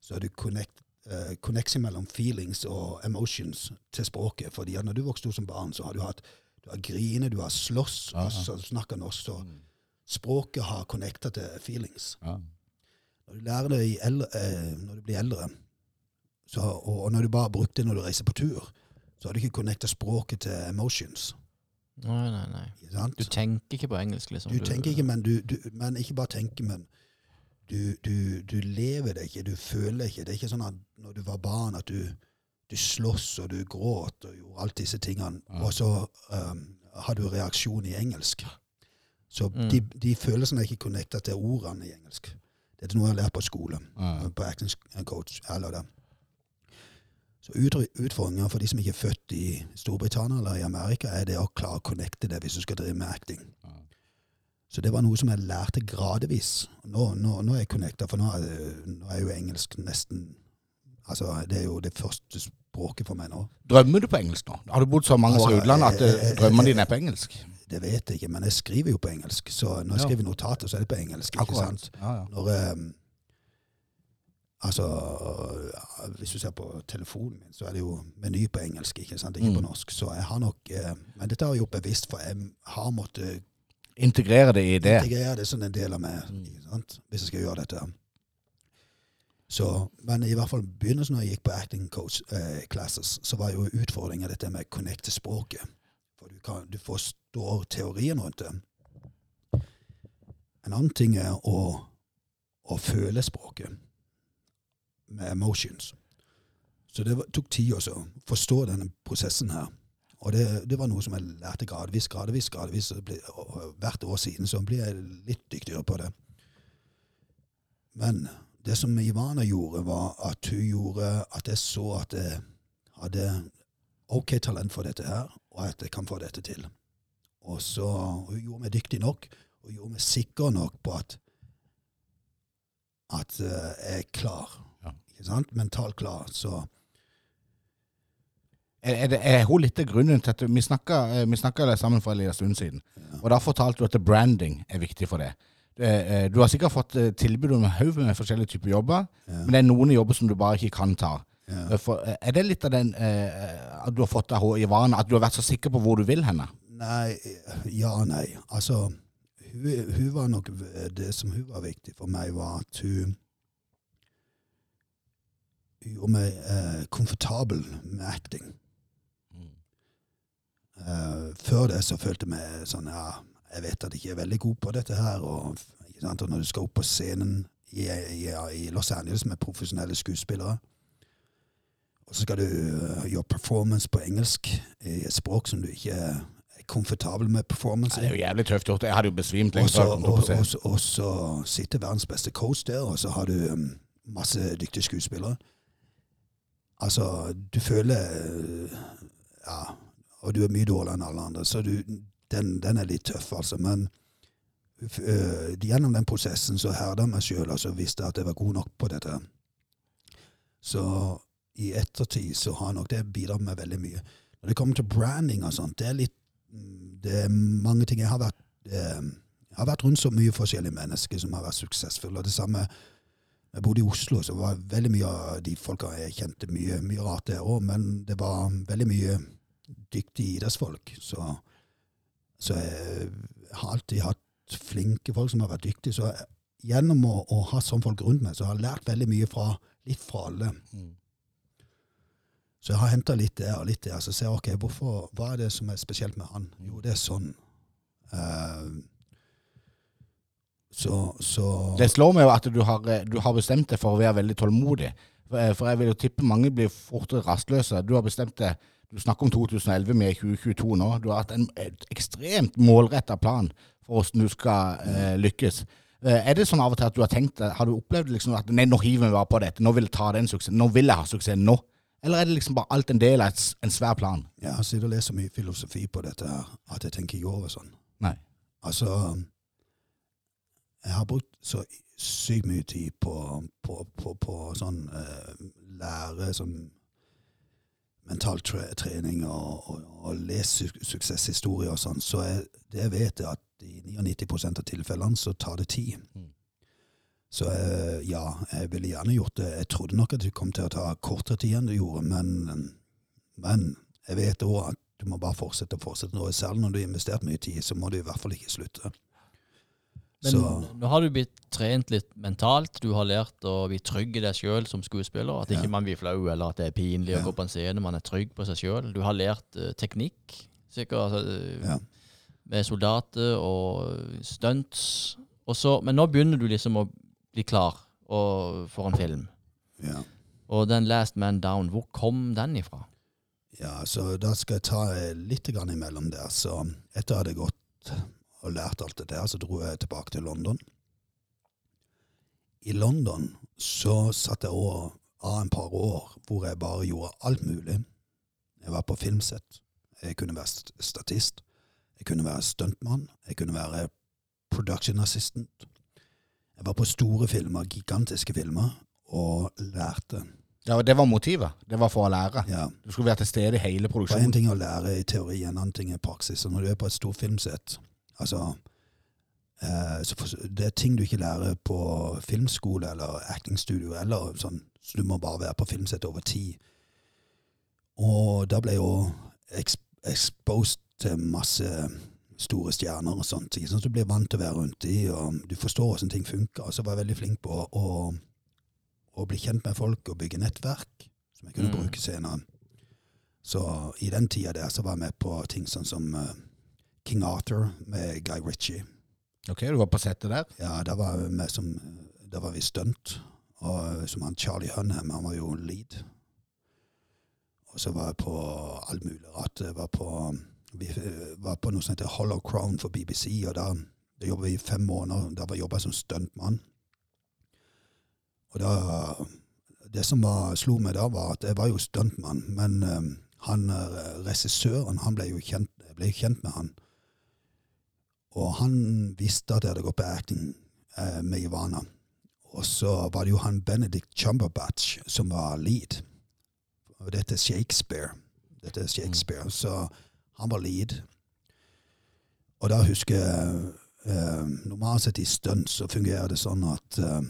så er du connect, uh, connection mellom feelings og emotions til språket. Fordi at når du vokste opp som barn, så har du hatt du har grine, du har slåss, og så snakker norsk. Så språket har connecta til feelings. Ja. Når du lærer det i eldre, eh, når du blir eldre, så, og, og når du bare har brukt det når du reiser på tur, så har du ikke connecta språket til emotions. Nei, nei, nei. Du tenker ikke på engelsk, liksom. Du tenker ikke, men, du, du, men ikke bare tenker, men du, du, du lever det ikke, du føler ikke. Det er ikke sånn at når du var barn, at du, du slåss og du gråt og gjorde alt disse tingene, Ja. og så um, har du reaksjon i engelsk. Så Mm. de, de følelsene er ikke connecta til ordene i engelsk. Det er noe jeg har lært på skole, Ja. på acting coach. Eller det. Så utfordringen for de som ikke er født i Storbritannia eller i Amerika, er det å klare å connecte det hvis du skal drive med acting. Ja. Så det var noe som jeg lærte gradvis. Nå, nå, nå er jeg connecta, for nå er, det- nå er jo engelsk nesten Altså, det er jo det første språket for meg nå. Drømmer du på engelsk nå? Har du bodd så mange år i Altså, utlandet at eh, eh, eh, drømmene eh, dine er på engelsk? Det vet jeg ikke, men jeg skriver jo på engelsk. Så når jeg Ja. skriver notater, så er det på engelsk. ikke sant? Ja, ja. Når Um, Altså, hvis du ser på telefonen min, så er det jo meny på engelsk, ikke sant? Ikke på Mm. norsk. Så jeg har nok eh, Men dette har jeg gjort bevisst, for jeg har måttet Integrere det i det. integrere det som en del av meg, Mm. hvis jeg skal gjøre dette. Så, men i hvert fall begynnelsen når jeg gikk på acting coach eh, classes, så var jo utfordringa dette med å connecte språket. For du, kan, du forstår teorien rundt det. En annen ting er å, å føle språket med emotions. Så det tok tid også å forstå denne prosessen her. Og det, det var noe som jeg lærte gradvis, gradvis, gradvis. Og hvert år siden så blir jeg litt dyktigere på det. Men det som Ivana gjorde, var at hun gjorde at jeg så at jeg hadde ok talent for dette her, og at jeg kan få dette til. Og så Hun gjorde meg dyktig nok, og gjorde meg sikker nok på at at eh, jeg er klar. Ja. Ikke sant? Mentalt klar. Så Er, det, er hun litt av grunnen til at vi snakka, eh, sammen for en liten stund siden, og da fortalte du at branding er viktig for det. Det, eh, Du har sikkert fått eh, tilbud om en haug med forskjellige typer jobber, Ja. men det er noen jobber som du bare ikke kan ta. Ja. Eh, For, eh, er det litt av den eh, at du har fått av henne i vane, at du har vært så sikker på hvor du vil henne? Nei, ja og nei. Altså, hun, hun var nok Det som hun var viktig for meg, var at hun Hun gjorde meg eh, komfortabel med acting. Eh, før det så følte jeg meg sånn Ja, jeg vet at jeg ikke er veldig god på dette her. Og, og når du skal opp på scenen i, i, i Los Angeles med profesjonelle skuespillere og så skal du uh, gjøre performance på engelsk i et språk som du ikke er komfortabel med performance Det er i. jo jævlig tøft gjort. Jeg hadde jo besvimt lenge før jeg og, og, så- og så sitter verdens beste coach der, og så har du um, masse dyktige skuespillere. Altså, du føler uh, Ja, og du er mye dårligere enn alle andre, så du, den, den er litt tøff, altså. Men uh, gjennom den prosessen så herda jeg meg sjøl og visste jeg at jeg var god nok på dette. Så i ettertid så har nok det bidratt med veldig mye. Når det kommer til branding og sånt, det er litt Det er mange ting Jeg har vært, eh, jeg har vært rundt så mye forskjellige mennesker som har vært suksessfulle. Og det samme jeg bodde i Oslo, så var veldig mye av de folka jeg kjente mye, mye rart der òg, men det var veldig mye dyktige idrettsfolk. Så, så jeg har alltid hatt flinke folk som har vært dyktige. Så jeg, gjennom å, å ha sånne folk rundt meg, så har jeg lært veldig mye fra litt fra alle. Mm. Så jeg har henta litt der og litt der. Så ser jeg ok, hvorfor, hva er det som er spesielt med han? Jo, det er sånn. Uh, så, så Det slår meg jo at du har, eh, du har bestemt deg for å være veldig tålmodig. Eh, for jeg vil jo tippe mange blir fortere rastløse. Du har bestemt deg Du snakker om 2011, vi er i 2022 nå. Du har hatt en ekstremt målretta plan for hvordan du skal eh, lykkes. Eh, er det sånn av og til at du har tenkt Har du opplevd liksom at nei, nå hiver vi bare på dette, nå vil jeg ta den suksessen, nå vil jeg ha suksess nå? Eller er det liksom bare alt en del av et en svær plan? jeg har sittet og lest så mye filosofi på dette her at jeg tenker ikke over sånn. Nei. Altså Jeg har brukt så sykt mye tid på, på, på, på sånn uh, lære sånn mental tre trening og, og, og lese su suksesshistorier og sånn, så jeg, det jeg vet jeg at i 99% av tilfellene så tar det tid. Mm. Så eh, ja, jeg ville gjerne gjort det. Jeg trodde nok at det kom til å ta kortere tid enn det gjorde, men, men jeg vet òg at du må bare fortsette og fortsette. Særlig når du har investert mye tid, så må du i hvert fall ikke slutte. Men Så nå har du blitt trent litt mentalt. Du har lært å bli trygg i deg sjøl som skuespiller. At Ja. ikke man blir flau, eller at det er pinlig Ja. å gå på en scene. Man er trygg på seg sjøl. Du har lært uh, teknikk, sikkert, altså, eh, Ja. med soldater og stunts. Og så- men nå begynner du liksom å bli klar og, for en film. ja. Og den Last Man Down, hvor kom den ifra? Ja, så da skal jeg ta litt grann imellom der. Så etter at jeg hadde gått og lærte alt det der, så dro jeg tilbake til London. I London så satt jeg også av en par år hvor jeg bare gjorde alt mulig. Jeg var på filmsett. Jeg kunne være statist. Jeg kunne være stuntmann. Jeg kunne være production assistant. Jeg var på store filmer, gigantiske filmer, og lærte. Ja, og Det var motivet. Det var for å lære. Ja, Du skulle være til stede i hele produksjonen? Det er en ting å lære i teori, en annen ting i praksis. Og når du er på et stort filmsett altså, eh, Det er ting du ikke lærer på filmskole eller actingstudio, eller sånn, så du må bare være på filmsett over tid. Og da ble jeg jo exposed til masse store stjerner og sånt. Ikke Sånn Så du blir vant til å være rundt de, og du forstår hvordan ting funker. Og så var jeg veldig flink på å, å, å bli kjent med folk og bygge nettverk som jeg kunne Mm. bruke senere. Så i den tida der så var jeg med på ting sånn som eh, King Arthur med Guy Ritchie. Ok, Du var på settet der. Ja, da var, som, da var vi stunt. Og som han Charlie Hunnam, han var jo lead. Og så var jeg på all mulig rart. Jeg var på, vi var på noe som heter Hollow Crown for BBC, og da, da jobbet vi i fem måneder. Da var jobba jeg som stuntmann. Og da Det som var, slo meg da, var at jeg var jo stuntmann, men um, han eh, regissøren, han ble jo kjent, ble kjent med han. Og han visste at jeg hadde gått på acting eh, med Ivana. Og så var det jo han Benedict Chumberbatch som var lead. Og dette er Shakespeare. Dette er Shakespeare. Så han var lead. Og da husker jeg eh, Normalt sett i stunt så fungerer det sånn at eh,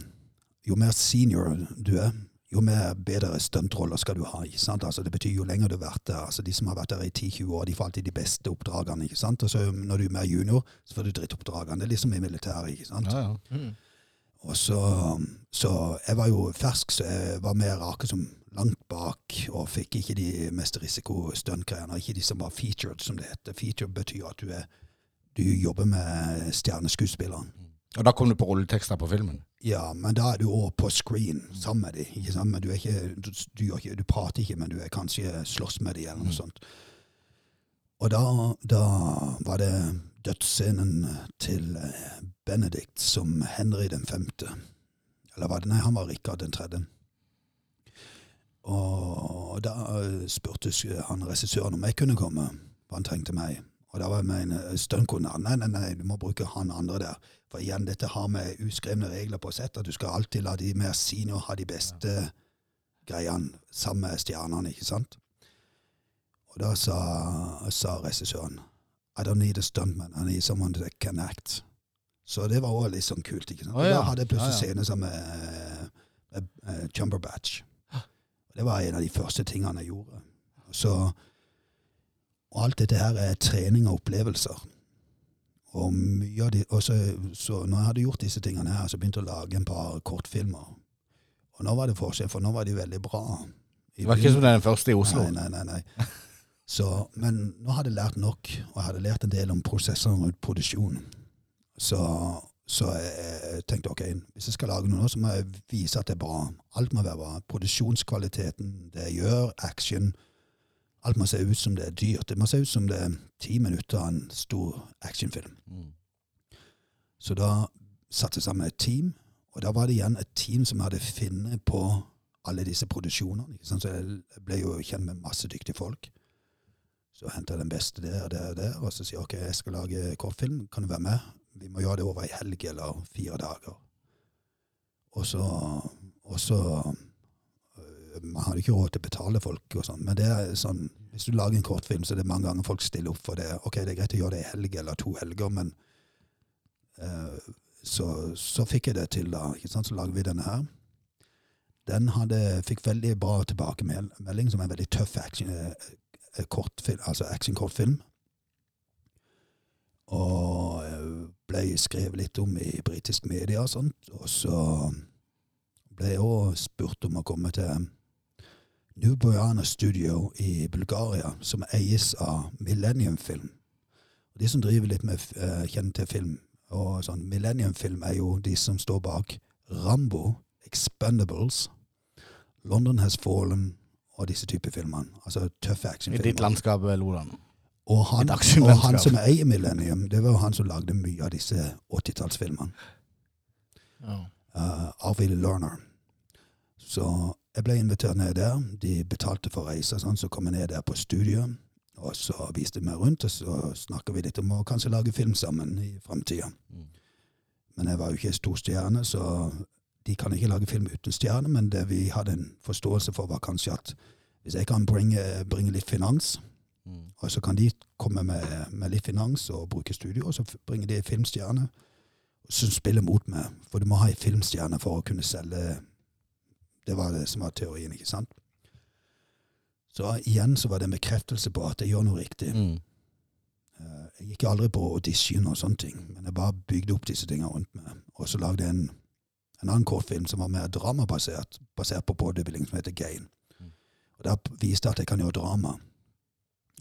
jo mer senior du er, jo mer bedre stuntroller skal du ha. ikke sant? Altså Det betyr jo lenger du har vært der. altså De som har vært der i 10-20 år, de får alltid de beste oppdragene. ikke sant? Og så når du er mer junior, så får du drittoppdragene. Det er liksom i militæret. ikke sant? Ja, ja. Mm. Og så, så jeg var jo fersk, så jeg var mer rake som langt bak, og fikk ikke de mest risikostuntgreiene. Ikke de som var featured, som det heter. Featured betyr at du, er, du jobber med stjerneskuespilleren. Og da kom du på rulletekster på filmen. Ja, men da er du òg på screen sammen med dem. Men du, er ikke, du, du, ikke, du prater ikke, men du er kanskje slåss med dem, eller noe sånt. Og da, da var det dødsscenen til eh, Benedict som Henry den femte. Eller var det Nei, han var Rikard den tredje. Og da eh, spurte han regissøren om jeg kunne komme, for han trengte meg. Og da var jeg med en stuntkone. Nei, nei, nei, du må bruke han andre der. For igjen, dette har med uskrevne regler på sett, at du skal alltid la de mer senior ha de beste greiene sammen med stjernene, ikke sant? Og da sa, sa regissøren I don't need a stuntman, I need someone that can act. Så det var òg litt sånn kult. ikke sant? Oh, ja. Da hadde jeg plutselig Ja, ja. scene sammen med, med, med Chumberbatch. Det var en av de første tingene jeg gjorde. Så, og alt dette her er trening og opplevelser. Og mye av de, og så, så når jeg hadde gjort disse tingene her, så begynte jeg å lage en par kortfilmer. Og nå var det forskjell, for nå var de veldig bra. I Det var ikke som den første i Oslo. Nei, nei, nei. nei. Så, men nå hadde jeg lært nok, og jeg hadde lært en del om prosesser rundt produksjon. Så, så jeg tenkte ok, hvis jeg skal lage noe nå, så må jeg vise at det er bra. Alt må være bra. Produksjonskvaliteten, det jeg gjør, action. Alt må se ut som det er dyrt. Det må se ut som det er ti minutter av en stor actionfilm. Mm. Så da satte jeg sammen et team, og da var det igjen et team som hadde funnet på alle disse produksjonene. Så jeg ble jo kjent med masse dyktige folk. Så henta jeg den beste der og der og der, og så sier jeg ok, jeg skal lage kortfilm, kan du være med? Vi må gjøre det over ei helg eller fire dager. Og så, og så Man hadde ikke råd til å betale folk og sånn, men det er sånn hvis du lager en kortfilm, så er det mange ganger folk stiller opp for det. Ok, det er greit å gjøre det i helg eller to helger, men uh, så, så fikk jeg det til, da. ikke sant? Så lager vi denne her. Den hadde, fikk veldig bra tilbakemelding, som er en veldig tøff action, eh, kortfilm, altså action-kortfilm. Og eh, ble skrevet litt om i britisk media og sånt. Og så ble jeg òg spurt om å komme til New Boyana Studio i Bulgaria, som eies av Millennium Film. Og de som driver litt med uh, kjenner til film og sånn, Millennium Film er jo de som står bak Rambo, Expendables, London Has Fallen og disse typer filmer. Altså tøffe I ditt landskap, Lodan. Og han, og han som eier Millennium, det var jo han som lagde mye av disse 80-tallsfilmene. Ja. uh, Arvid Lerner. Så jeg ble invitert ned der. De betalte for reise, sånn, så kom jeg ned der på studiet. Og så viste de meg rundt, og så snakka vi litt om å kanskje lage film sammen i framtida. Mm. Men jeg var jo ikke stor stjerne, så de kan ikke lage film uten stjerne. Men det vi hadde en forståelse for, var kanskje at hvis jeg kan bringe, bringe litt finans, Mm. og så kan de komme med, med litt finans og bruke studio, og så bringer de filmstjerne som spiller mot meg. For du må ha en filmstjerne for å kunne selge Det var det som var teorien, ikke sant? Så igjen så var det en bekreftelse på at jeg gjør noe riktig. Mm. Eh, Jeg gikk aldri på audition og sånne ting, men jeg bare bygde opp disse tingene rundt meg. Og så lagde jeg en, en annen kortfilm som var mer dramabasert, basert på bodybuilding, som heter Gain. Mm. Og Der viste jeg at jeg kan gjøre drama.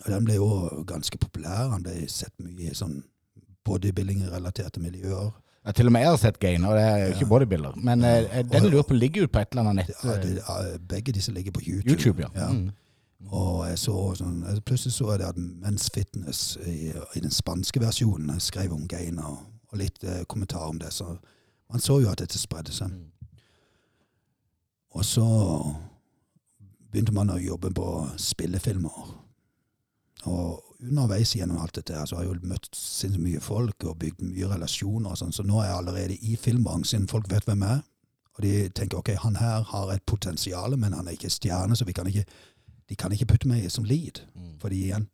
Og den ble jo ganske populær. Han ble sett mye i sånn bodybuilding-relaterte miljøer. Ja, til og med jeg har sett Gain, og det er ikke Ja. bodybuilder. Men eh, den lurer på ligger jo på et eller annet nett. Ja, eh, det, ja, begge disse ligger på YouTube. YouTube, ja. ja. Mm. Og jeg så sånn, plutselig så jeg det at Men's Fitness i, i den spanske versjonen skrev om gain og, og litt eh, kommentar om det. Så man så jo at dette spredde seg. Mm. Og så begynte man å jobbe på spillefilmer. Og underveis gjennom alt dette her, så har jeg jo møtt sinnssykt mye folk og bygd mye relasjoner og sånn, så nå er jeg allerede i filmbransjen. Folk vet hvem jeg er. Og de tenker ok, han her har et potensial, men han er ikke stjerne, så vi kan ikke, de kan ikke putte meg som lead. Mm. Fordi igjen,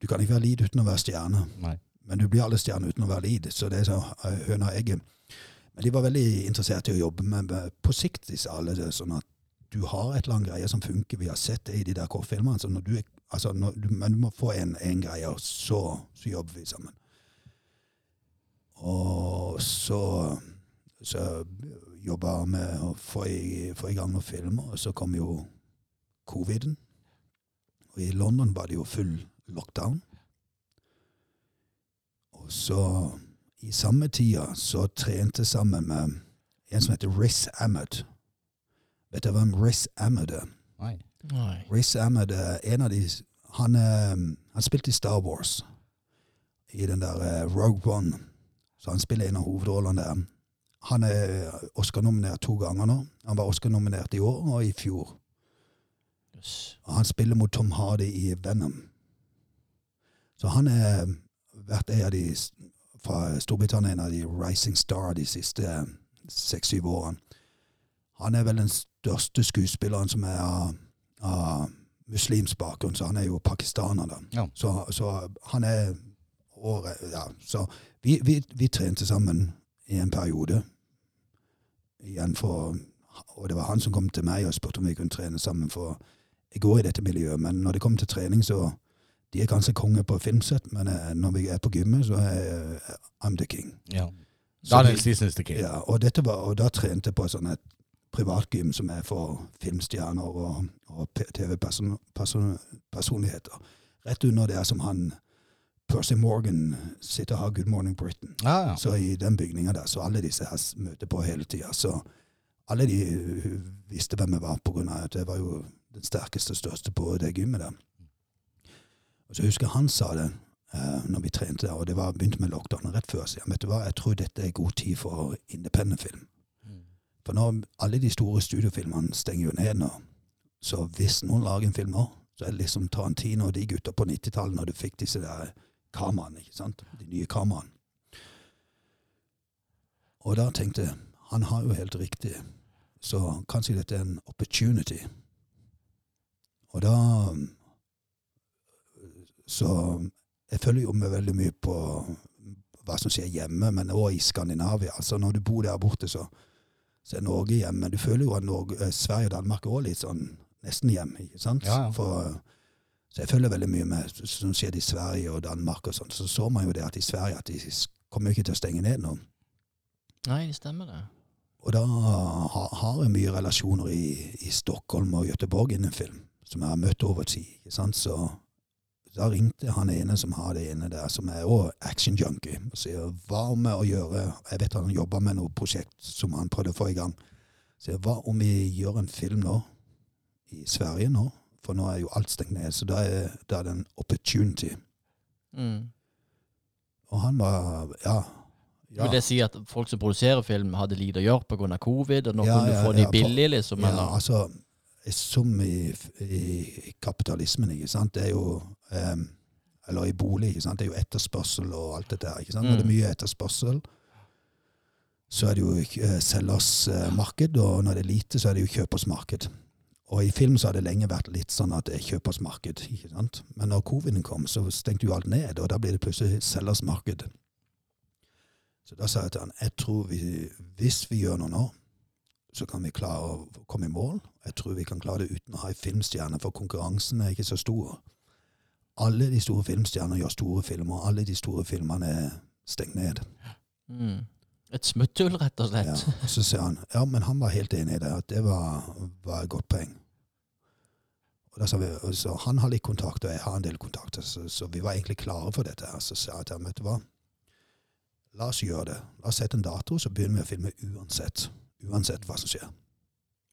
du kan ikke være lead uten å være stjerne. Nei. Men du blir alle stjerner uten å være lead, så det er så eh, høna og egget. Men de var veldig interessert i å jobbe med, med på sikt, disse alle, sånn at du har et eller annet greie som funker. Vi har sett det i de der kortfilmene. Så når du, er- altså når du, men du må få en, en greie, og så, så jobber vi sammen. Og så, så jobba jeg med å få i, få i gang noen filmer, og så kom jo coviden. Og i London var det jo full lockdown. Og så i samme tida så trente sammen med en som heter Riz Ahmed. Vet du hvem Riz Ahmed er? Nei. Nei. Riz Ahmed er en av de Han, er, han spilte i Star Wars, i den der eh, Rogue One. Så han spiller en av hovedrollene der. Han er Oscar-nominert to ganger nå. Han var Oscar-nominert i år og i fjor. Yes. Han spiller mot Tom Hardy i Venom. Så han er vært en av de fra Storbritannia, en av de rising star de siste seks-syv årene. Han er vel den største skuespilleren som er av, muslimsk bakgrunn, så han er jo pakistaner, da. Ja. Så, så han er året, ja, Så vi, vi, vi trente sammen i en periode. Igjen for Og det var han som kom til meg og spurte om vi kunne trene sammen. For jeg går i dette miljøet, men når det kommer til trening, så De er ganske konge på filmsett, men eh, når vi er på gymmet, så er jeg I'm the king. Ja. Daniel is the king. ja, og, dette var, og da trente jeg på sånn et privatgym som er for filmstjerner og, og TV-personligheter. Rett under der som han Percy Morgan sitter og har Good Morning Britain. Ah, ja. Så i den bygninga der, så alle disse her møter på hele tida. Så alle de visste hvem jeg var, på grunn av at jeg var jo den sterkeste og største på det gymmet der. Og så husker jeg han sa det uh, når vi trente der, og det var begynte med lockdown rett før. Så jeg, vet du hva, jeg tror dette er god tid for independent film. For når alle de store studiofilmene stenger jo ned nå, så hvis noen lager en film nå, så er det liksom Tarantino og de gutta på 90-tallet når du fikk disse der kameraene, ikke sant? De nye kameraene. Og da tenkte jeg, han har jo helt riktig, så kanskje dette er en opportunity. Og da Så jeg følger jo med veldig mye på hva som skjer hjemme, men òg i Skandinavia. Altså Når du bor der borte, så, så er Norge hjemme. Du føler jo at Norge, eh, Sverige og Danmark er også litt sånn nesten hjemme, ikke sant? Ja, ja. For, så jeg følger veldig mye med som skjer i Sverige og Danmark og sånn. Så så man jo det at i Sverige at de kommer jo ikke til å stenge ned nå. Nei, det stemmer det. Og da har jeg mye relasjoner i, i Stockholm og Göteborg innen film, som jeg har møtt over tid. ikke sant? Så da ringte han ene som har det ene der, som er òg action junkie, og sier hva om å gjøre Jeg vet han jobber med noe prosjekt som han prøvde å få i gang. Sier hva om vi gjør en film nå, i Sverige nå? For nå er jo alt stengt ned, så da er, da er det en opportunity. Mm. Og han var Ja. Vil det si at folk som produserer film, hadde lite å gjøre pga. covid, og nå Ja, kunne du ja, få ja, de billig, liksom? Ja, eller? altså, som i, i kapitalismen, ikke sant, det er jo um, Eller i bolig, ikke sant, det er jo etterspørsel og alt det der. ikke sant, Når det er mye etterspørsel, så er det jo eh, selgers eh, marked, og når det er lite, så er det jo kjøpers marked. Og i film så har det lenge vært litt sånn at det er kjøpers marked, ikke sant. Men når coviden kom, så stengte jo alt ned, og da blir det plutselig selgers marked. Så da sa jeg til han, jeg tror vi, hvis vi gjør noe nå, så kan vi klare å komme i mål. Jeg tror vi kan klare det uten å ha en filmstjerne, for konkurransen er ikke så stor. Alle de store filmstjernene gjør store filmer, og alle de store filmene er stengt ned. Mm. Et smutthull, rett og slett. Ja. Så sier han ja, men han var helt enig i det, at det var, var et godt poeng. Og da sa vi, så Han har litt kontakt, og jeg har en del kontakter, så, så vi var egentlig klare for dette. her. Så sa jeg til ham, vet du hva, la oss gjøre det. La oss sette en dato, så begynner vi å filme uansett. Uansett hva som skjer.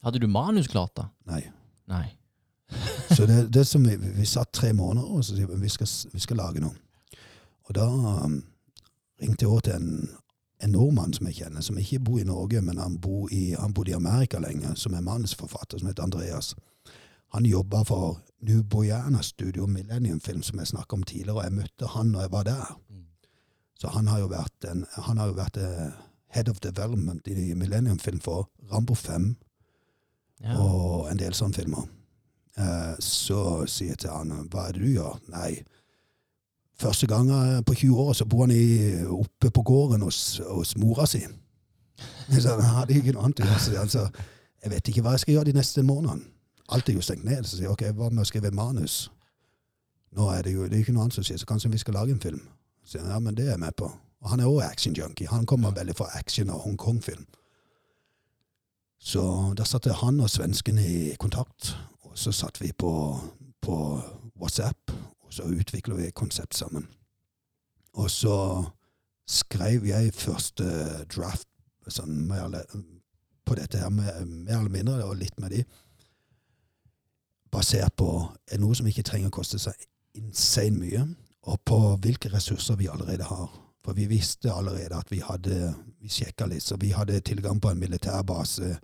Hadde du manus klart, da? Nei. Nei. Så det, det som vi, vi satt tre måneder, og så sier vi vi skal, vi skal lage noe. Og da um, ringte jeg over til en, en nordmann som jeg kjenner, som ikke bor i Norge, men han, bor i, han bodde i Amerika lenge, som er manusforfatter, som heter Andreas. Han jobba for New Boyana Studio Millennium Film, som jeg snakka om tidligere, og jeg møtte han når jeg var der. Så han har jo vært, en, han har jo vært eh, head of development i Millennium Film for Rambo 5 Ja. og en del sånne filmer. Eh, så sier jeg til han, hva er det du gjør? Nei, første gang eh, på 20 år så bor han i, oppe på gården hos, hos mora si. Så han hadde ikke noe annet å gjøre. Så sier han, jeg vet ikke hva jeg skal gjøre de neste månedene. Alt er jo stengt ned. Så sier jeg, ok, hva med å skrive manus? Nå er det jo det er ikke noe annet som skjer, så kanskje vi skal lage en film. Så sier han, ja, men det er jeg med på. Og han er også action junkie. Han kommer veldig fra action og Hongkong-film. Så da satte han og svensken i kontakt, og så satt vi på, på WhatsApp, og så utvikla vi et konsept sammen. Og så skrev jeg første draft sånn, mer på dette her, mer, mer eller mindre, og litt med de, basert på noe som ikke trenger å koste seg insane mye, og på hvilke ressurser vi allerede har. For vi visste allerede at vi hadde Vi sjekka litt, så vi hadde tilgang på en militærbase,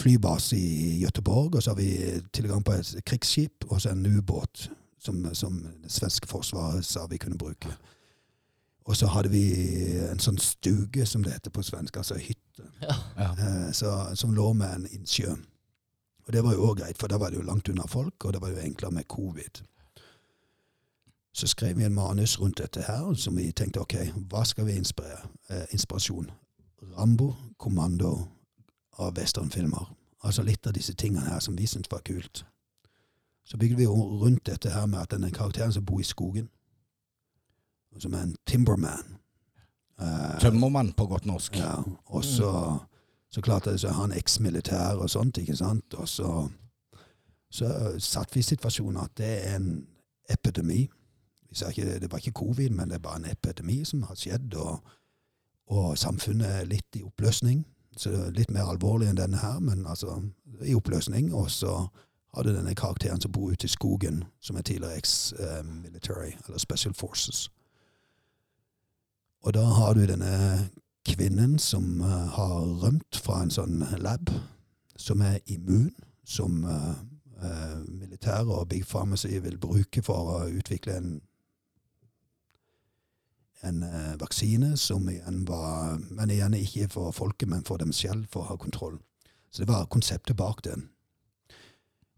flybase i Gøteborg, og så har vi tilgang på et krigsskip og så en ubåt som, som det svenske forsvaret sa vi kunne bruke. Og så hadde vi en sånn stuge, som det heter på svensk, altså hytte, Ja. Ja. eh, så, som lå med en innsjø. Og det var jo òg greit, for da var det jo langt unna folk, og det var jo enklere med covid. Så skrev vi en manus rundt dette her, som vi tenkte ok, hva skal vi inspirere? Eh, inspirasjon. Rambo, Kommando av westernfilmer. Altså litt av disse tingene her som vi syntes var kult. Så bygde vi rundt dette her med at denne karakteren som bor i skogen, som er en timberman eh, Tømmermann på godt norsk. ja, og så, så klarte det seg han eks-militær og sånt, ikke sant? Og så, så satt vi i situasjonen at det er en epidemi. Ikke, det var ikke covid, men det er bare en epidemi som har skjedd, og, og samfunnet er litt i oppløsning. Så litt mer alvorlig enn denne her, men altså i oppløsning. Og så hadde denne karakteren som bor ute i skogen, som er tidligere eks-military, eller Special Forces. Og da har du denne kvinnen som eh, har rømt fra en sånn lab, som er immun, som uh, militære og Big Pharmacy vil bruke for å utvikle en en eh, vaksine som igjen var Men igjen ikke for folket, men for dem selv, for å ha kontroll. Så det var konseptet bak den.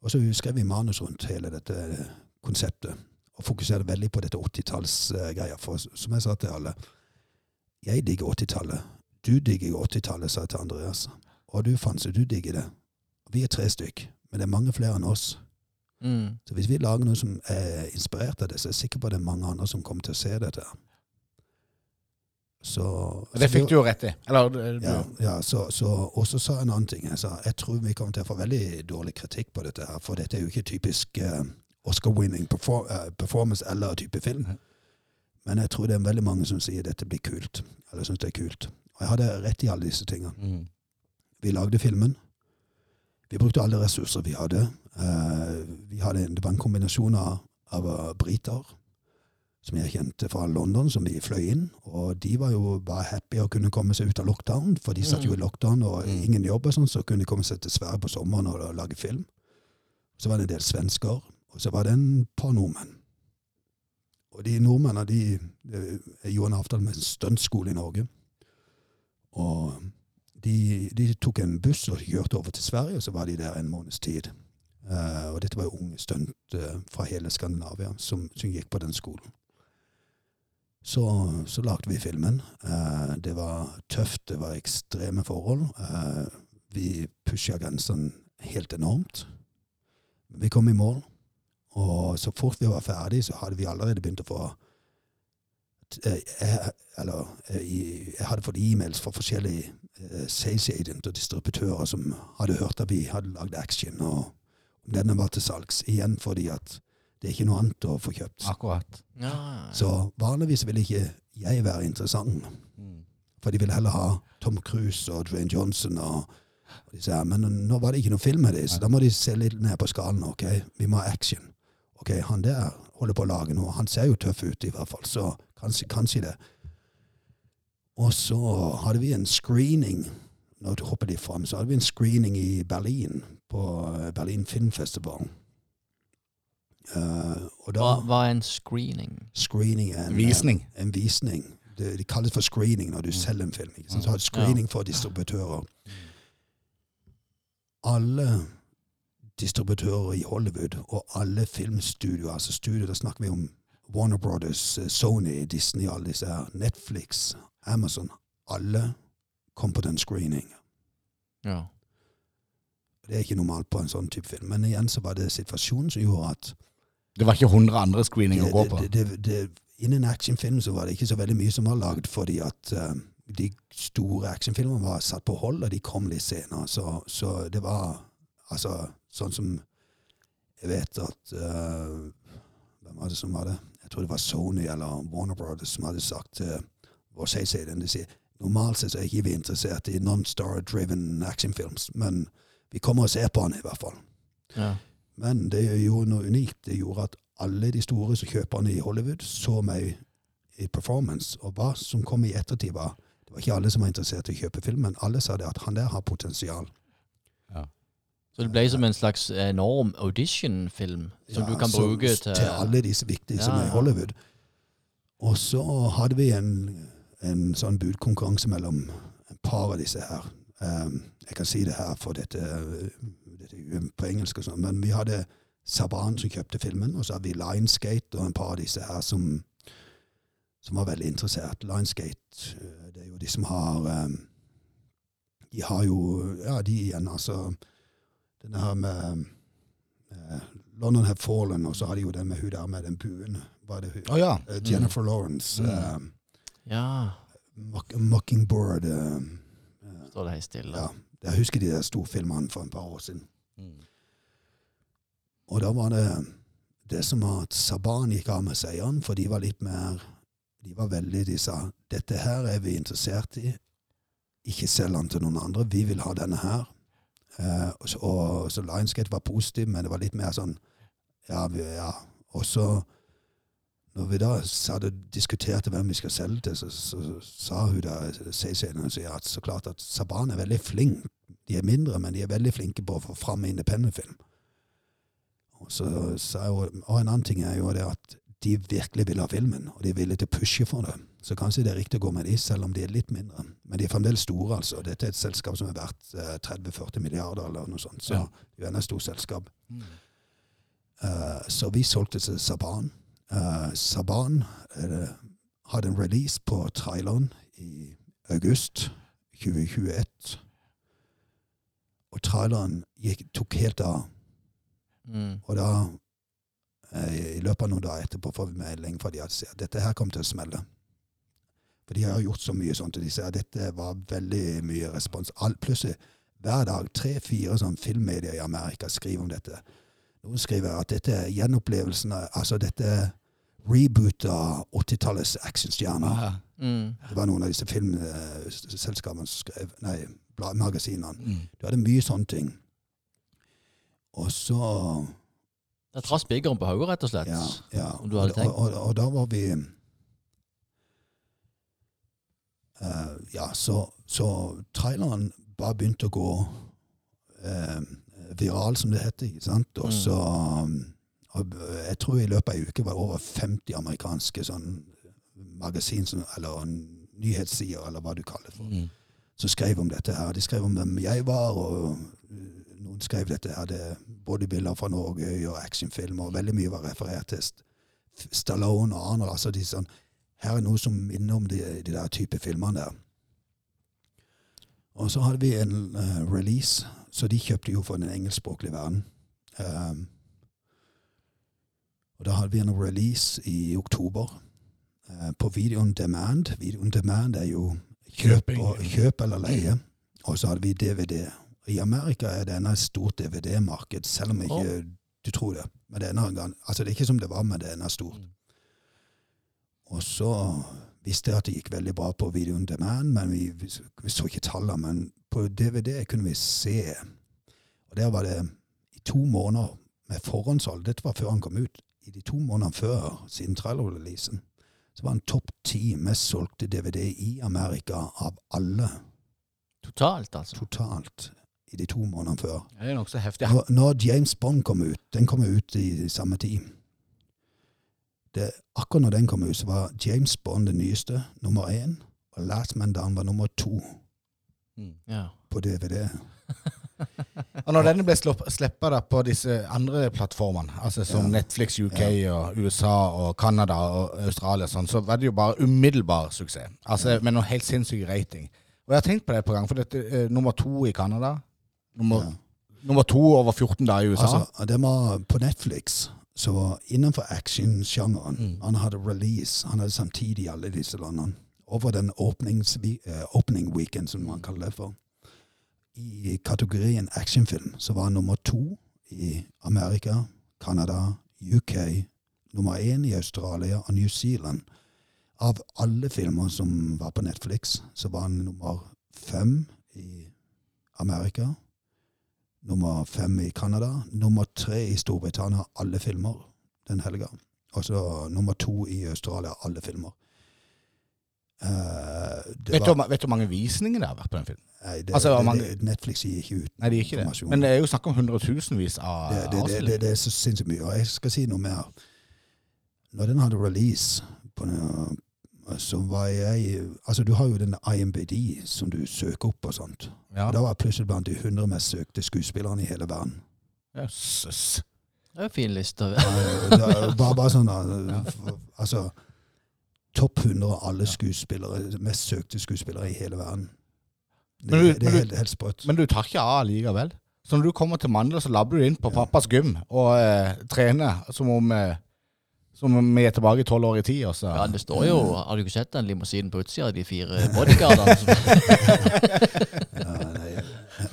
Og så skrev vi manus rundt hele dette konseptet, og fokuserte veldig på dette 80-tallsgreia. For som jeg sa til alle, jeg digger 80-tallet. Du digger 80-tallet, sa jeg til Andreas. Og du, Fanse, du digger det. Vi er tre stykk, men det er mange flere enn oss. Mm. Så hvis vi lager noe som er inspirert av det, så er jeg sikker på at det er mange andre som kommer til å se dette. Så, Det fikk du jo rett i. Eller Ja, ja så, så, og så sa jeg en annen ting. Jeg sa jeg tror vi kommer til å få veldig dårlig kritikk på dette, her, for dette er jo ikke typisk uh, Oscar-winning perform eh, performance eller type film. Mhm. Men jeg tror det er veldig mange som sier dette blir kult, eller syns det er kult. Og jeg hadde rett i alle disse tingene. Mm. Vi lagde filmen. Vi brukte alle ressurser vi hadde. Uh, vi hadde en, det var en kombinasjon av, av eh, briter som jeg kjente fra London, som vi fløy inn. Og de var jo bare happy å kunne komme seg ut av lockdown, for de satt jo i lockdown og Mm. ingen jobb, og sånn, så kunne de komme seg til Sverige på sommeren og lage film. Så var det en del svensker, og så var det en par nordmenn. Og de nordmennene de, de gjorde en avtale med en stuntskole i Norge. Og de, de tok en buss og kjørte over til Sverige, og så var de der en måneds tid. Uh, og dette var jo unge stunt uh, fra hele Skandinavia som, som gikk på den skolen. Så, så lagde vi filmen. Eh, det var tøft, det var ekstreme forhold. Eh, vi pusha grensen helt enormt. Vi kom i mål, og så fort vi var ferdig, så hadde vi allerede begynt å få eh, jeg, eller, jeg, jeg hadde fått e-mails fra forskjellige eh, sales agent og distributører som hadde hørt at vi hadde lagd action, og om denne var til salgs. Igjen fordi at det er ikke noe annet å få kjøpt. Akkurat. Ja. Så vanligvis vil ikke jeg være interessant, Mm. for de ville heller ha Tom Cruise og Dwayne Johnson og, og disse her. Men nå var det ikke noe film med dem, så da må de se litt ned på skallen. ok? Vi må ha action. Ok, Han der holder på å lage noe. Han ser jo tøff ut, i hvert fall, så kanskje, kanskje det. Og så hadde vi en screening. Nå hopper de fram. Så hadde vi en screening i Berlin, på Berlin Filmfestival. Eh, og da Hva, hva er en screening? Screening er en, Visning. en visning. Det, de kalles for screening når du selger en film. Ikke sant? Så screening for distributører. Alle distributører i Hollywood og alle filmstudioer, altså studio, da snakker vi om Warner Brothers, eh, Sony, Disney, alle disse her, Netflix, Amazon, alle kom på den screening. Ja. Det er ikke normalt på en sånn type film. Men igjen så var det situasjonen som gjorde at Det var ikke 100 andre screeninger å gå på. Det, det, det, Innen actionfilm så var det ikke så veldig mye som var lagd, fordi at uh, de store actionfilmene var satt på hold, og de kom litt senere. Så, så det var altså sånn som Jeg vet at uh, Hvem var det som var det? Jeg tror det var Sony eller Warner Brothers som hadde sagt til vår den, De sier normalt sett så er ikke vi interessert i non-star-driven actionfilms, men vi kommer og ser på den i hvert fall. ja. Men det gjorde noe unikt. Det gjorde at alle de store kjøperne i Hollywood så meg i performance. Og hva som kom i ettertid, var Det var ikke alle som var interessert i å kjøpe filmen. Alle sa det at han der har potensial. Så det ble som en slags enorm audition-film som Ja, du kan så- bruke til til alle disse viktige som er i. Hollywood. Og så hadde vi en, en sånn budkonkurranse mellom et par av disse her. Um, jeg kan si det her, for dette, på engelsk og sånn, men vi hadde Saban som kjøpte filmen, og så hadde vi Lionsgate og en par av disse her som, som var veldig interessert. Lionsgate, eh, det er jo de som har um, De har jo Ja, de igjen, altså Denne her med uh, London Have Fallen, og så har de jo den med hun der med den buen. Var det hun? Oh, ja. Jennifer Jennifer Lawrence. Mm. Ja. Mock, Mockingbird Står det helt stille. Ja. Jeg husker de der storfilmene for et par år siden. Og da var det det som var at Saban gikk av med seieren, for de var litt mer De var veldig De sa dette her er vi interessert i. Ikke selg den til noen andre. Vi vil ha denne her. Eh, og, så, så Lionsgate var positiv, men det var litt mer sånn Ja, vi, ja. Og så når vi da hadde diskuterte hvem vi skal selge til, så, så, sa hun da, CC-en, at så klart at Saban er veldig flink. De er mindre, men de er veldig flinke på å få fram independent-film. Og, så, sa hun, og en annen ting er jo det at de virkelig vil ha filmen, og de er villige til å pushe for det. Så kanskje det er riktig å gå med de, selv om de er litt mindre. Men de er fremdeles store, altså. Dette er et selskap som er verdt eh, 30-40 milliarder, eller noe sånt. Så Ja. det er et stort selskap. Mm. Uh, så vi solgte til Saban. Eh, Saban uh, hadde en release på traileren i august 2021. Og traileren gikk, tok helt av. Mm. Og da, uh, i løpet av noen dager etterpå, får vi melding fra de at sier dette her kommer til å smelle. For de har gjort så mye sånt, og de sier at dette var veldig mye respons. All, plutselig, hver dag, tre-fire sånn filmmedier i Amerika skriver om dette. Noen skriver at dette er gjenopplevelsen Altså, dette reboot av 80-tallets actionstjerner. Ja. Mm. Det var noen av disse filmselskapene som skrev Nei, magasinene. Mm. Du hadde mye sånne ting. Og så Det traff spikeren på hodet, rett og slett. Ja, ja. Og, og, og, og da var vi uh, Ja, så, så traileren bare begynte å gå uh, viral, som det heter. ikke sant? Og Mm. så um, Jeg tror i løpet av ei uke var det over 50 amerikanske sånn magasin, eller nyhetssider, eller hva du kaller det for Mm. som skrev om dette her. De skrev om hvem jeg var, og uh, noen skrev dette her. Det både bilder fra Norge og actionfilmer, og veldig mye var referert til Stallone og Arnold. Altså de sånn, her er noe som minner om de, de der type filmene der. Og så hadde vi en uh, release, så de kjøpte jo for den engelskspråklige verden. Um, og da hadde vi en release i oktober eh, på Video on Demand. Video on Demand er jo kjøp, og, kjøp eller leie. Og så hadde vi DVD. I Amerika er det ennå et stort DVD-marked, selv om ikke du tror det. Men gang, altså det er ikke som det var, men det er stort. Mm. Og så visste jeg at det gikk veldig bra på Video on Demand, men vi, vi så ikke tallene. Men på DVD kunne vi se. Og der var det i to måneder med forhåndssalg. Dette var før han kom ut. I de to månedene før, siden trailer-releasen, så var han topp ti mest solgte DVD i Amerika av alle Totalt, altså. totalt i de to månedene før. Ja, Det er nokså heftig. Når, når James Bond kom ut, den kom ut i samme tid. Det, akkurat når den kom ut, så var James Bond den nyeste, nummer én, og Last Man Down var nummer to Mm. Ja. på DVD. Og når denne ble slippa på disse andre plattformene, altså som Ja. Netflix UK og USA og Canada og Australia, sånn, så var det jo bare umiddelbar suksess. Altså Med noe helt sinnssyk rating. Og jeg har tenkt på det et par ganger, for dette er nummer to i Canada. Nummer, Ja. nummer to over 14 dager i USA. Altså, det var på Netflix, så innenfor actionsjangeren Mm. Han hadde release, han hadde samtidig i alle disse landene. Over den åpning uh, opening weekend, som man kaller det for. I kategorien actionfilm så var han nummer to i Amerika, Canada, UK, nummer én i Australia og New Zealand. Av alle filmer som var på Netflix, så var han nummer fem i Amerika, nummer fem i Canada, nummer tre i Storbritannia, alle filmer den helga. Og så nummer to i Australia, alle filmer. Eh, det vet, du, vet du hvor mange visninger det har vært på den filmen? nei, det, altså, det, mange- Netflix gir ikke ut Nei, de ikke det. Men det er jo snakk om hundretusenvis av det, det, det, det, det er så sinnssykt mye. Og jeg skal si noe mer. Når den hadde release på den, så var jeg Altså, du har jo den IMBD som du søker opp og sånt. Ja. Og da var jeg plutselig blant de 100 mest søkte skuespillerne i hele verden. Jøsses. Det er jo fin liste. Eh, det bare, bare sånn Altså Topp 100 av alle skuespillere, mest søkte skuespillere i hele verden. Det, Men du- det men er du- helt, helt sprøtt. Men du tar ikke av likevel. Så når du kommer til Mandel, så labber du inn på pappas gym og eh, trener som om eh, som om vi er tilbake i tolv år i tid. Også. Ja, det står jo Har du ikke sett den limousinen på utsida av de fire bodyguardene? Ja, nei, jeg,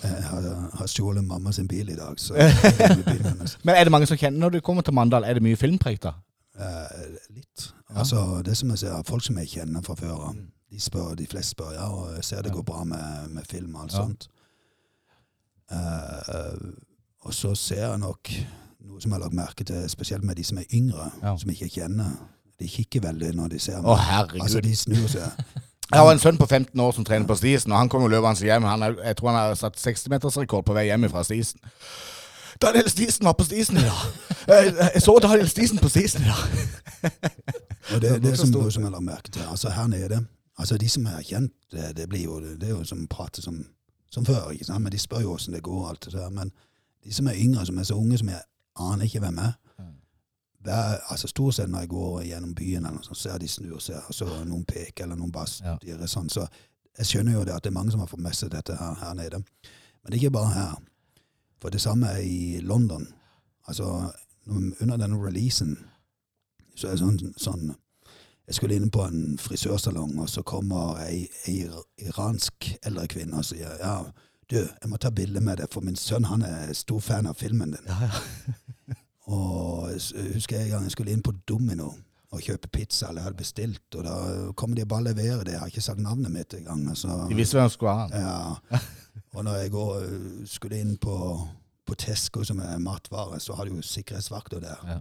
jeg har, har stjålet mamma sin bil i dag, så. Men er det mange som kjenner Når du kommer til Mandal, er det mye filmpreg da? Altså, det som jeg ser, folk som jeg kjenner fra før av, Mm. de spør, de fleste spør, ja, og jeg ser det går bra med, med film og alt sånt. Uh, og så ser jeg nok noe som jeg har lagt merke til, spesielt med de som er yngre, som jeg ikke kjenner. De kikker veldig når de ser meg. Å, herregud. Altså, de snur seg. Jeg har en sønn på 15 år som trener på Stisen, og han kommer løpende hjem. Han er, jeg tror han har satt 60-metersrekord på vei hjem fra Stisen. Daniel Stisen var på Stisen i dag! Jeg så Daniel Stisen på Stisen i dag! Og det, Det er det er som, som jeg la merke til. Altså her nede altså De som er kjent, det, det blir jo det er jo som prater som, som før. ikke sant? Men de spør jo åssen det går. alt det der. Men de som er yngre, som er så unge som jeg aner ikke hvem er hver, altså Stort sett når jeg går gjennom byen, eller noe sånt, så ser de snur seg, og så noen peker eller noen bare Ja. sånn. Så jeg skjønner jo det at det er mange som har fått med seg dette her, her nede. Men det er ikke bare her. For det samme er i London. Altså, under denne releasen så er det sånn, sånn Jeg skulle inn på en frisørsalong, og så kommer ei, ei iransk eldre kvinne og sier ja, du, jeg må ta bilde med deg, for min sønn han er stor fan av filmen din. Og jeg husker jeg en gang jeg skulle inn på Domino og kjøpe pizza, eller jeg hadde bestilt, og da kommer de bare leverer det. Jeg har ikke sagt navnet mitt engang. Altså. De visste hvem skulle ha. Ja. Og når jeg går, skulle inn på, på Tesco, som er matvare, så har de jo sikkerhetsvakter der. Ja.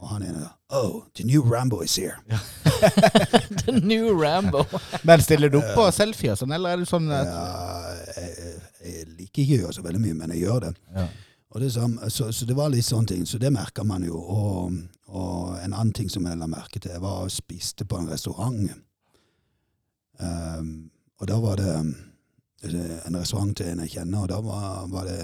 Og han ene Oh, the new Rambo is here. The new Rambo. Men stiller du opp på selfie og sånn, eller er du sånn at, Ja, jeg, jeg liker ikke å gjøre så veldig mye, men jeg gjør det. ja. Og det samme, så, så det var litt sånne ting, så det merker man jo. Og, og en annen ting som jeg la merke til, jeg var og spiste på en restaurant. Um, og da var det eh, en restaurant til en jeg kjenner, og da var, var det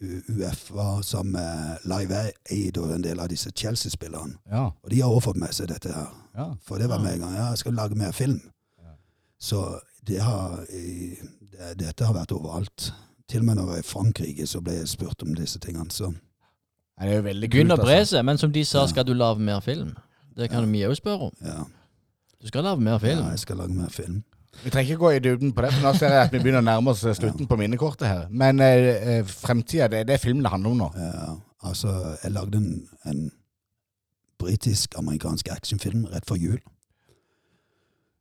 en, U- UF var sammen med Live Aid og en del av disse Chelsea-spillerne. Ja. Og de har også fått med seg dette her. ja. For det var med en gang. Ja, jeg skal lage mer film. Ja. Så det har, det, dette har vært overalt. Til og med når jeg var i Frankrike, så ble jeg spurt om disse tingene. Så Det er jo veldig kult. Gunnar altså. men som de sa, Ja. skal du lage mer film? Det kan vi òg spørre om. ja, Du skal lage mer film. ja, jeg skal lage mer film. Vi trenger ikke gå i dybden på det, for nå ser jeg at vi begynner å nærme oss eh, slutten på minnekortet her. Men eh, eh, fremtida, det, det er film det handler om nå. Ja, altså, jeg lagde en, en britisk-amerikansk actionfilm rett før jul.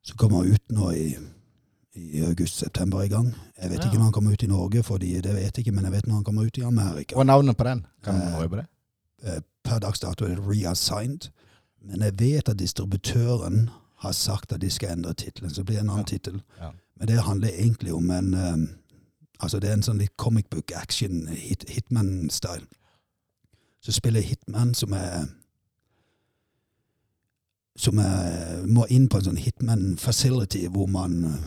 Så kommer ut nå i, i august-september i gang. Jeg vet Ja. ikke når han kommer ut i Norge, fordi det vet jeg ikke, men jeg vet når han kommer ut i Amerika. Og navnet på den? Kan du Eh, røpe det? Eh, per dags dato er det reassigned. Men jeg vet at distributøren har sagt at de skal endre tittelen, så blir det en annen Ja. tittel. Ja. Men det handler egentlig om en um, Altså det er en sånn litt comic book action, hit, Hitman-style. Så spiller Hitman som er Som er, må inn på en sånn Hitman-facility hvor man eh,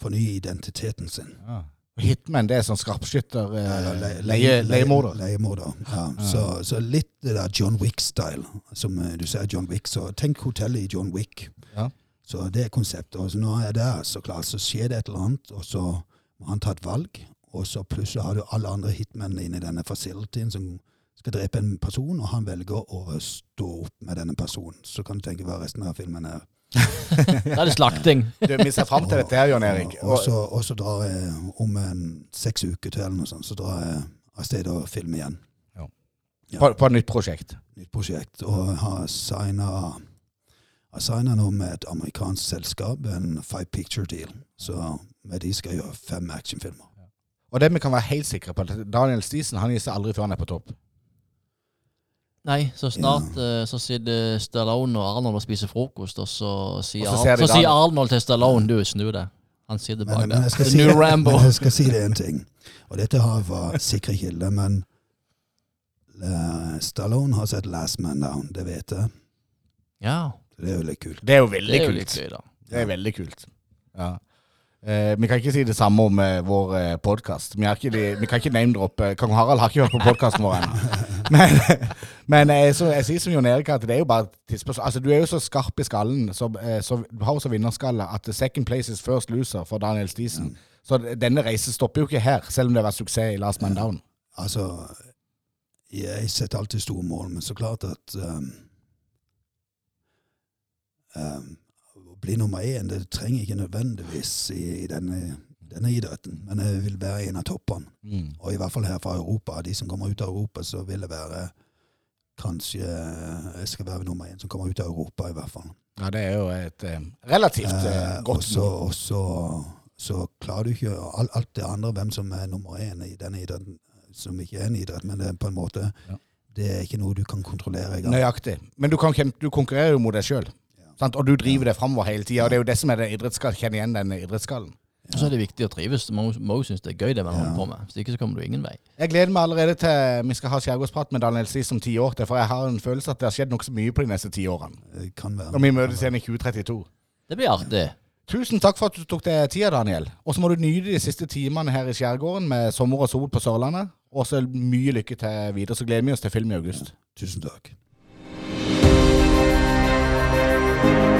fornyer identiteten sin. Ja. Hitman, det er sånn skarpskytter, eh, leiemorder. Leiemorder, ja. Så, så litt det der John Wick-style, som eh, du ser John Wick. Så tenk hotellet i John Wick. Ja. Så det er konseptet. Og så når jeg er der, så klart, så skjer det et eller annet, og så må han ta et valg. Og så plutselig har du alle andre hitmennene inne i denne facilityen som skal drepe en person, og han velger å stå opp med denne personen. Så kan du tenke hva resten av filmen er. Da er det slakting. Du, vi ser fram til dette her, Jon Erik. Og, og, så, og så drar jeg om en seks uker til, eller noe sånt, så drar jeg av sted og filmer igjen. Ja. Ja. På, på et nytt prosjekt. nytt prosjekt, og har signa har signa nå med et amerikansk selskap, en five picture deal. Så med de skal jeg gjøre fem actionfilmer. Og det vi kan være helt sikre på, at Daniel Stisen han gir seg aldri før han er på topp. Nei, så snart eh, så sitter Stallone og Arnold og spiser frokost, og så sier, Og så Ar de så sier Arnold. Til Stallone du, snu deg. Han sitter Men, bak men, der. jeg skal The si, new Rambo. men jeg skal si det en ting, og dette har var sikre kilder, men eh, Stallone har sett Last Man Down, det vet jeg. Ja. Det er jo litt kult. Det er jo Det veldig er jo kult. litt gøy, da. Det er veldig kult. Ja. Eh, vi kan ikke si det samme om eh, vår eh, podkast. Vi, vi kan ikke name-droppe Kong Harald har ikke hørt på podkasten vår ennå. Men, men jeg, så, jeg sier som Jon Erik at det er jo bare tidsspørsmål. Altså, du er jo så skarp i skallen, så, eh, så du har jo så vinnerskalle at second place is first loser for Daniel Stisen. Så denne reisen stopper jo ikke her, selv om det har vært suksess i Last Man Down. Altså, jeg setter alltid store mål, men så klart at um, um, bli nummer én, det trenger ikke nødvendigvis i, denne, denne idretten, men jeg vil være en av toppene. Mm. Og i hvert fall her fra Europa. De som kommer ut av Europa, så vil det være Kanskje jeg skal være nummer én som kommer ut av Europa, i hvert fall. Ja, det er jo et eh, relativt eh, Eh, godt mål. og så, så klarer du ikke alt, alt det andre, hvem som er nummer én i denne idretten, som ikke er en idrett, men det er på en måte Ja. Det er ikke noe du kan kontrollere. Nøyaktig. Men du, kan, du konkurrerer jo mot deg sjøl. Og du driver det framover hele tida. Og det er jo det som er den idrettsskallen. Kjenn igjen den idrettsskallen. Og så er det viktig å trives. Må- må synes det er gøy, det man Ja. holder på med. Hvis ikke så kommer du ingen vei. Jeg gleder meg allerede til vi skal ha skjærgårdsprat med Daniel Slis om ti år. For jeg har en følelse at det har skjedd nokså mye på de neste ti årene. Det kan være. Og vi møtes igjen i 2032. Det blir artig. Tusen takk for at du tok deg tida, Daniel. Og så må du nyte de siste timene her i skjærgården med sommer og sol på Sørlandet. Og så mye lykke til videre. Så gleder vi oss til film i august. Tusen takk. Thank you.